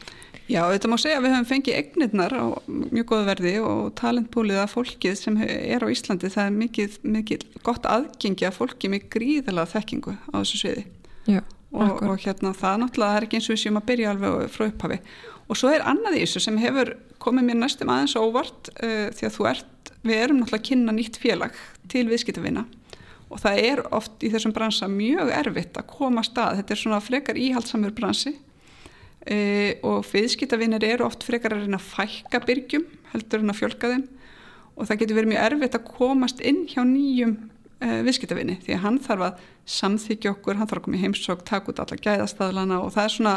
Já, þetta má segja að við höfum fengið egnirnar á mjög góðu verði og talentbúlið af fólkið sem er á Íslandi, það er mikið, mikið gott aðgengi að fólki með gríðilega þekkingu á þessu sviði. Já, og, og hérna það náttúrulega er ekki eins og við séum að byrja alveg frá upphafi. Og svo er annað í þessu sem hefur komið mér næstum aðeins óvart uh, því að þú ert við erum náttúrulega að kynna nýtt félag til viðskiptavina. Og það er oft í þessum bransa mjög erfitt að koma stað, þetta er svona frekar íhaldsamur bransi. E, og viðskiptavinir eru oft frekar að reyna að fækka byrgjum heldur en að fjölka þeim. Og það getur verið mjög erfitt að komast inn hjá nýjum e, viðskiptavinni því að hann þarf að samþykja okkur, hann þarf að koma í heimsók, taka út alla gæðastæðlana og það er svona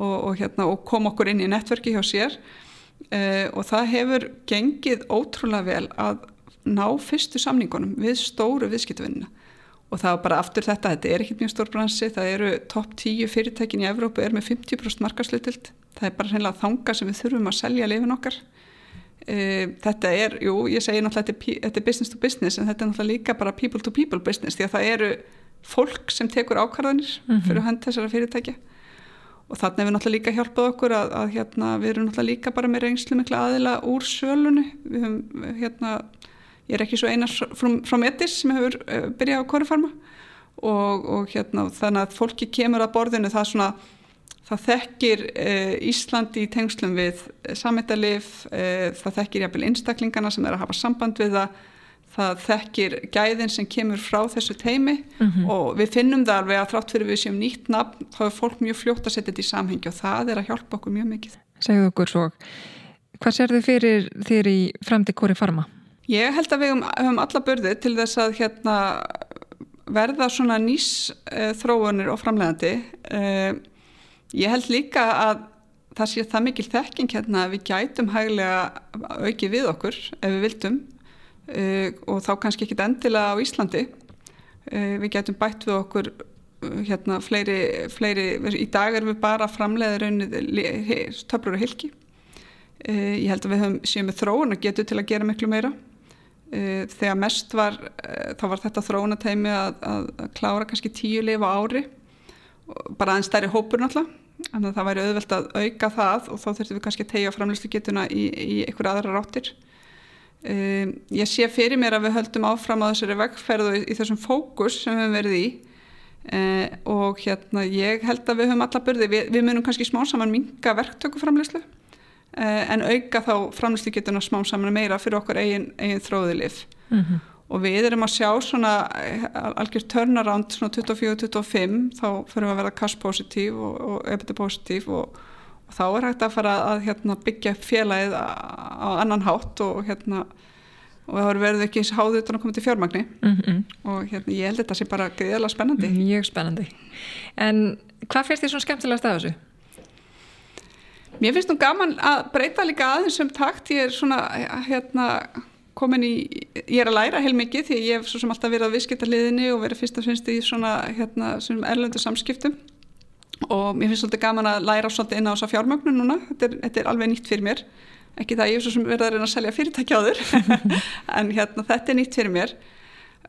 og, og, hérna, og koma okkur inn í nettverki hjá sér. Uh, og það hefur gengið ótrúlega vel að ná fyrstu samningunum við stóru viðskiptvinnina og það var bara aftur þetta, þetta er ekkert mjög stór bransi, það eru topp 10 fyrirtækin í Evrópu er með 50% markaslutild, það er bara hreinlega þanga sem við þurfum að selja lifin okkar. Uh, þetta er, jú, ég segi náttúrulega þetta er, þetta er business to business en þetta er náttúrulega líka bara people to people business því að það eru fólk sem tekur ákvarðanir mm -hmm. fyrir hönd þessara fyrirtækja og þannig hefur náttúrulega líka hjálpað okkur að, að hérna, við erum náttúrulega líka bara með reynslu mikla aðila úr sölunni. Við höfum, hérna, ég er ekki svo einar frá, Metis sem hefur uh, byrjað á Korifarma og, og hérna, þannig að fólki kemur að borðinu það svona það þekkir uh, Íslandi í tengslum við samhættalif uh, það þekkir jæfnvel einstaklingana sem er að hafa samband við það það þekkir gæðin sem kemur frá þessu teimi mm -hmm. og við finnum það alveg að þrátt fyrir við séum nýtt nafn þá er fólk mjög fljótt að setja þetta í samhengi og það er að hjálpa okkur mjög mikið. Segðu okkur svo, hvað sér þið fyrir þér í fremdi Kori Farma? Ég held að við höfum alla börði til þess að hérna, verða svona nýs uh, þróunir og framlegandi. Uh, ég held líka að það sé það mikil þekking hérna að við gætum hæglega auki við okkur ef við vildum og þá kannski ekki endilega á Íslandi. Uh, við getum bætt við okkur uh, hérna fleiri, fleiri í dag erum við bara framleiðir töflur og hilki ég held að við höfum séum með þróun og getum til að gera miklu meira. Þegar mest var þá var þetta þróunateimi að, að, að klára kannski tíu lifa ári. Bara aðeins stærri hópur náttúrulega. Þannig að það væri auðvelt að auka það og þá þurftum við kannski að tegja framlýslu getuna í, í einhver aðra ráttir Um, ég sé fyrir mér að við höldum áfram á þessari vegferðu í, í þessum fókus sem við höfum verið í. Uh, og hérna ég held að við höfum alla börði, við, við munum kannski smá saman minga verktökuframleyslu uh, en auka þá framleyslu getuna smá saman meira fyrir okkur eigin, eigin þróðilif mm -hmm. og við erum að sjá svona eh, algjör turnaround svona 24-25 þá fyrir við að vera cash positív og, og EBITDA positív og þá er hægt að fara að hérna, byggja félagið á annan hátt og hérna og það verður ekki eins háðið utan að koma til fjármagni mm -hmm. og hérna ég held þetta sé bara greiðilega spennandi. Mjög spennandi En hvað finnst þér svona skemmtilegast af þessu? Mér finnst nú gaman að breyta líka aðeins um takt, ég er svona hérna komin í, ég er að læra heil mikið því ég hef svo sem alltaf verið á visskiptarliðinni og verið fyrst og finnst í svona hérna erlöndu samskiptum og mér finnst svolítið gaman að læra svolítið inn á þessa fjármögnun núna. Þetta er, þetta er alveg nýtt fyrir mér. Ekki það ég er svo sem verða að reyna að selja fyrirtæki á þur en hérna þetta er nýtt fyrir mér.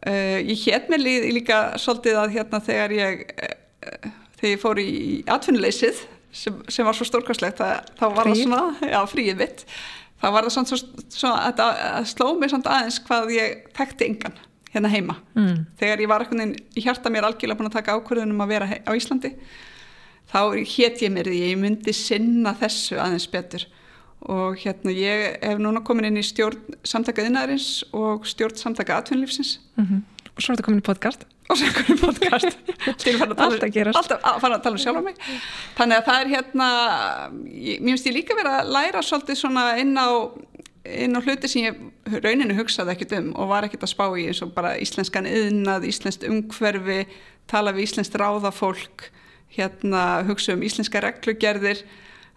Uh, ég hétt mér líka svolítið að hérna þegar ég uh, þegar ég fór í atvinnuleysið sem, sem var svo stórkvæslegt þá var það svona, já fríið mitt. Þá var það svona, svona að, að sló mig svona aðeins hvað ég þekkti yngan hérna heima. Mm. þegar ég var eitthvað í hjarta mér algjörlega búin að taka ákvörðunum að vera á Íslandi þá hétt ég mér því ég myndi sinna þessu aðeins betur. Og hérna ég hef núna komin inn í stjórn samtaka innæðarins og stjórn samtaka atvinnlífsins mm -hmm. og svo er þetta komin í podcast. Og svo er þetta komin í podcast. Um- alltaf að fara að tala um sjálf á mig. Þannig að það er hérna ég, mér finnst ég líka verið að læra svolítið svona inn á inn á hluti sem ég rauninu hugsaði ekkert um og var ekkert að spá í eins og bara íslenskan yðnað, íslenskt umhverfi tala við íslenskt ráðafólk hérna hugsa um íslenska reglugerðir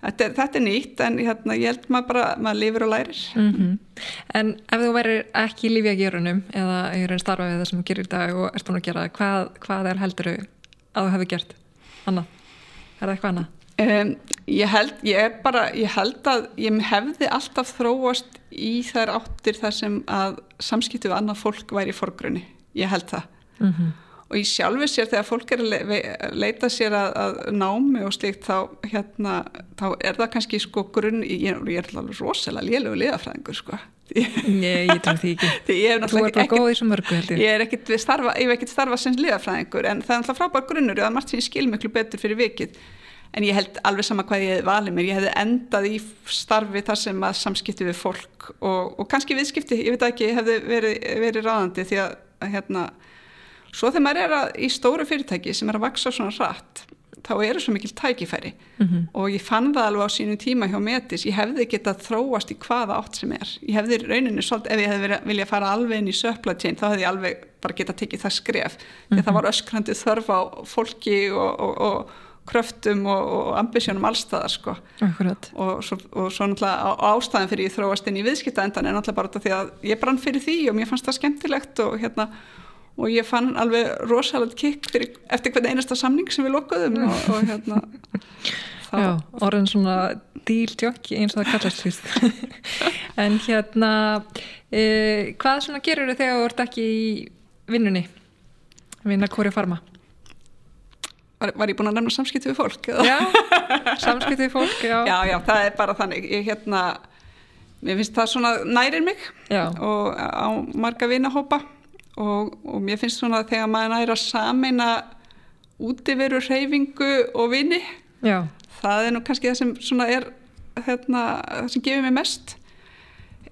þetta er, þetta er nýtt en hérna, ég held maður bara maður lifir og lærir mm -hmm. En ef þú verir ekki lífið að gerunum eða er einn starfa við það sem þú gerir í dag og ert búin að gera, hvað, hvað er heldur að þú hefði gert annað? Er það eitthvað annað? Um, ég held ég bara, ég held að ég hefði alltaf þróast í þær áttir þar sem að samskiptu við annað fólk væri í forgrunni, ég held það mm -hmm og í sjálfu sér þegar fólk er að leita sér að, að námi og slikt þá, hérna, þá er það kannski sko grunn, ég, ég er alveg rosalega lélögu liðafræðingur sko. Nei, ég trúi því ekki. Ég er ekkit starfa, hef starfað sem liðafræðingur en það er alltaf frábær grunnur og það er margt sem ég skil miklu betur fyrir vikið. En ég held alveg sama hvað ég hef valið mér. Ég hefði endað í starfi þar sem að samskipti við fólk og, og kannski viðskipti, ég veit ekki, hefði verið, verið ráðandi því að hérna Svo þegar maður er að, í stóru fyrirtæki sem er að vaksa svona rætt, þá eru svo mikil tækifæri mm -hmm. og ég fann það alveg á sínum tíma hjá Metis, ég hefði getað þróast í hvaða átt sem er. Ég hefði rauninu svolítið, ef ég hefði viljað fara alveg inn í supply chain, þá hefði ég alveg bara getað tekið það skref. Mm -hmm. Það var öskrandi þörf á fólki og, og, og kröftum og, og ambisjónum allstaðar sko. og svo, og svo náttúrulega ástæðan fyrir ég þróast inn í viðskiptaendan er náttúrulega bara þetta því að ég brann fyrir því og mér fannst það skemmtilegt og hérna og ég fann alveg rosalega kikk fyrir, eftir hvern einasta samning sem við lokkuðum og, og hérna Já, orðin svona díldjókki eins og það kallast en hérna e, hvað svona gerur þau þegar þú ert ekki í vinnunni vinna hvori farma Var, var ég búin að nefna samskipti við fólk? Já, samskipti við fólk, já. Já, já, það er bara þannig. Ég hérna, mér finnst það svona nærir mig já. og á marga vinahópa og, og mér finnst svona að þegar maður næra samin að útiveru reyfingu og vini Já. það er nú kannski það sem svona er hérna, það sem gefur mig mest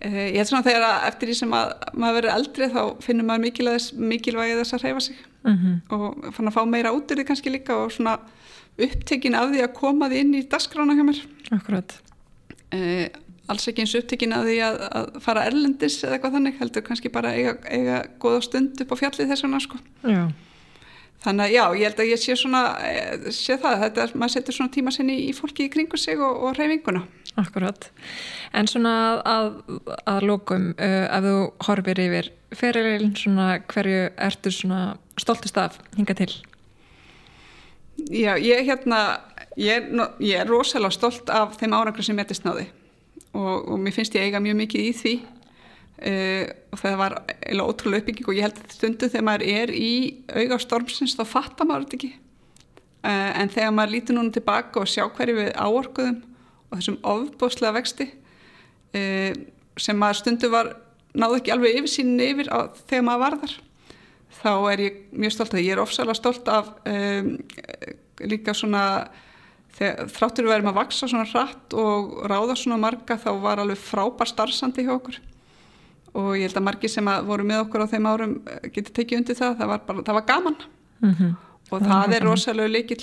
eh, ég held svona þegar að eftir því sem að maður verður eldri þá finnur maður mikilvægi þess að reyfa sig mm -hmm. og fann að fá meira út úr því kannski líka og svona upptekin af því að koma því inn í dasgrána hjá mér Akkurat eh, alls ekki eins upptekinn að því að, að fara erlendis eða eitthvað þannig, heldur kannski bara eiga, eiga goða stund upp á fjallið þess vegna sko. Já. Þannig að já, ég held að ég sé svona, eh, sé það, þetta er, maður setur svona tíma sinni í fólki í kringu sig og, og reyfinguna. Akkurat. En svona að, að lókum, uh, ef þú horfir yfir fyrirlegin, svona hverju ertu svona stoltist af hinga til? Já, ég hérna, ég, ég er rosalega stolt af þeim árangur sem ég metist náði og, og mér finnst ég eiga mjög mikið í því. Uh, og það var ótrúlega uppbygging og ég held að stundu þegar maður er í auga stormsins þá fattar maður þetta ekki. Uh, en þegar maður lítur núna tilbaka og sjá hverju við áorkuðum og þessum ofbóslega vexti uh, sem maður stundu var náðu ekki alveg yfir sínin yfir á, þegar maður var þar þá er ég mjög stolt að ég er ofsalega stolt af um, líka svona þráttur við erum að vaksa svona hratt og ráða svona marga þá var alveg frábær starfsandi hjá okkur. Og ég held að margi sem að voru með okkur á þeim árum eh, getur tekið undir það, það var, bara, það var gaman. Mm -hmm. og það, það er rosalega líkil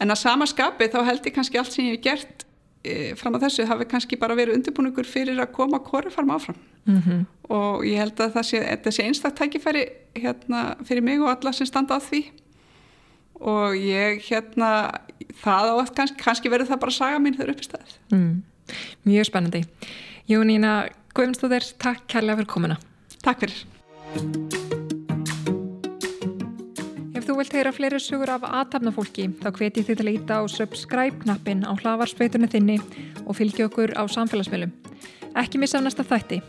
en að sama skapi þá held ég kannski allt sem ég hef gert e, fram að þessu hafi kannski bara verið undirbúningur fyrir að koma kórifarm áfram. Mm -hmm. og ég held að það sé, sé einstaktt tækifæri hérna, fyrir mig og alla sem standa á því. Og ég hérna það á að kannski, kannski verður það bara saga mín þegar upp í staðið. Mm, Mjög spennandi. Jónína Guðmundstóðir, takk kærlega fyrir komuna. Takk fyrir. Þú vilt heyra fleiri sögur af aðtapnafólki þá hveti þið til að íta á subscribe-knappin á hlavarspeitunni þinni og fylgja okkur á samfélagsmiðlum. Ekki missa næsta þætti.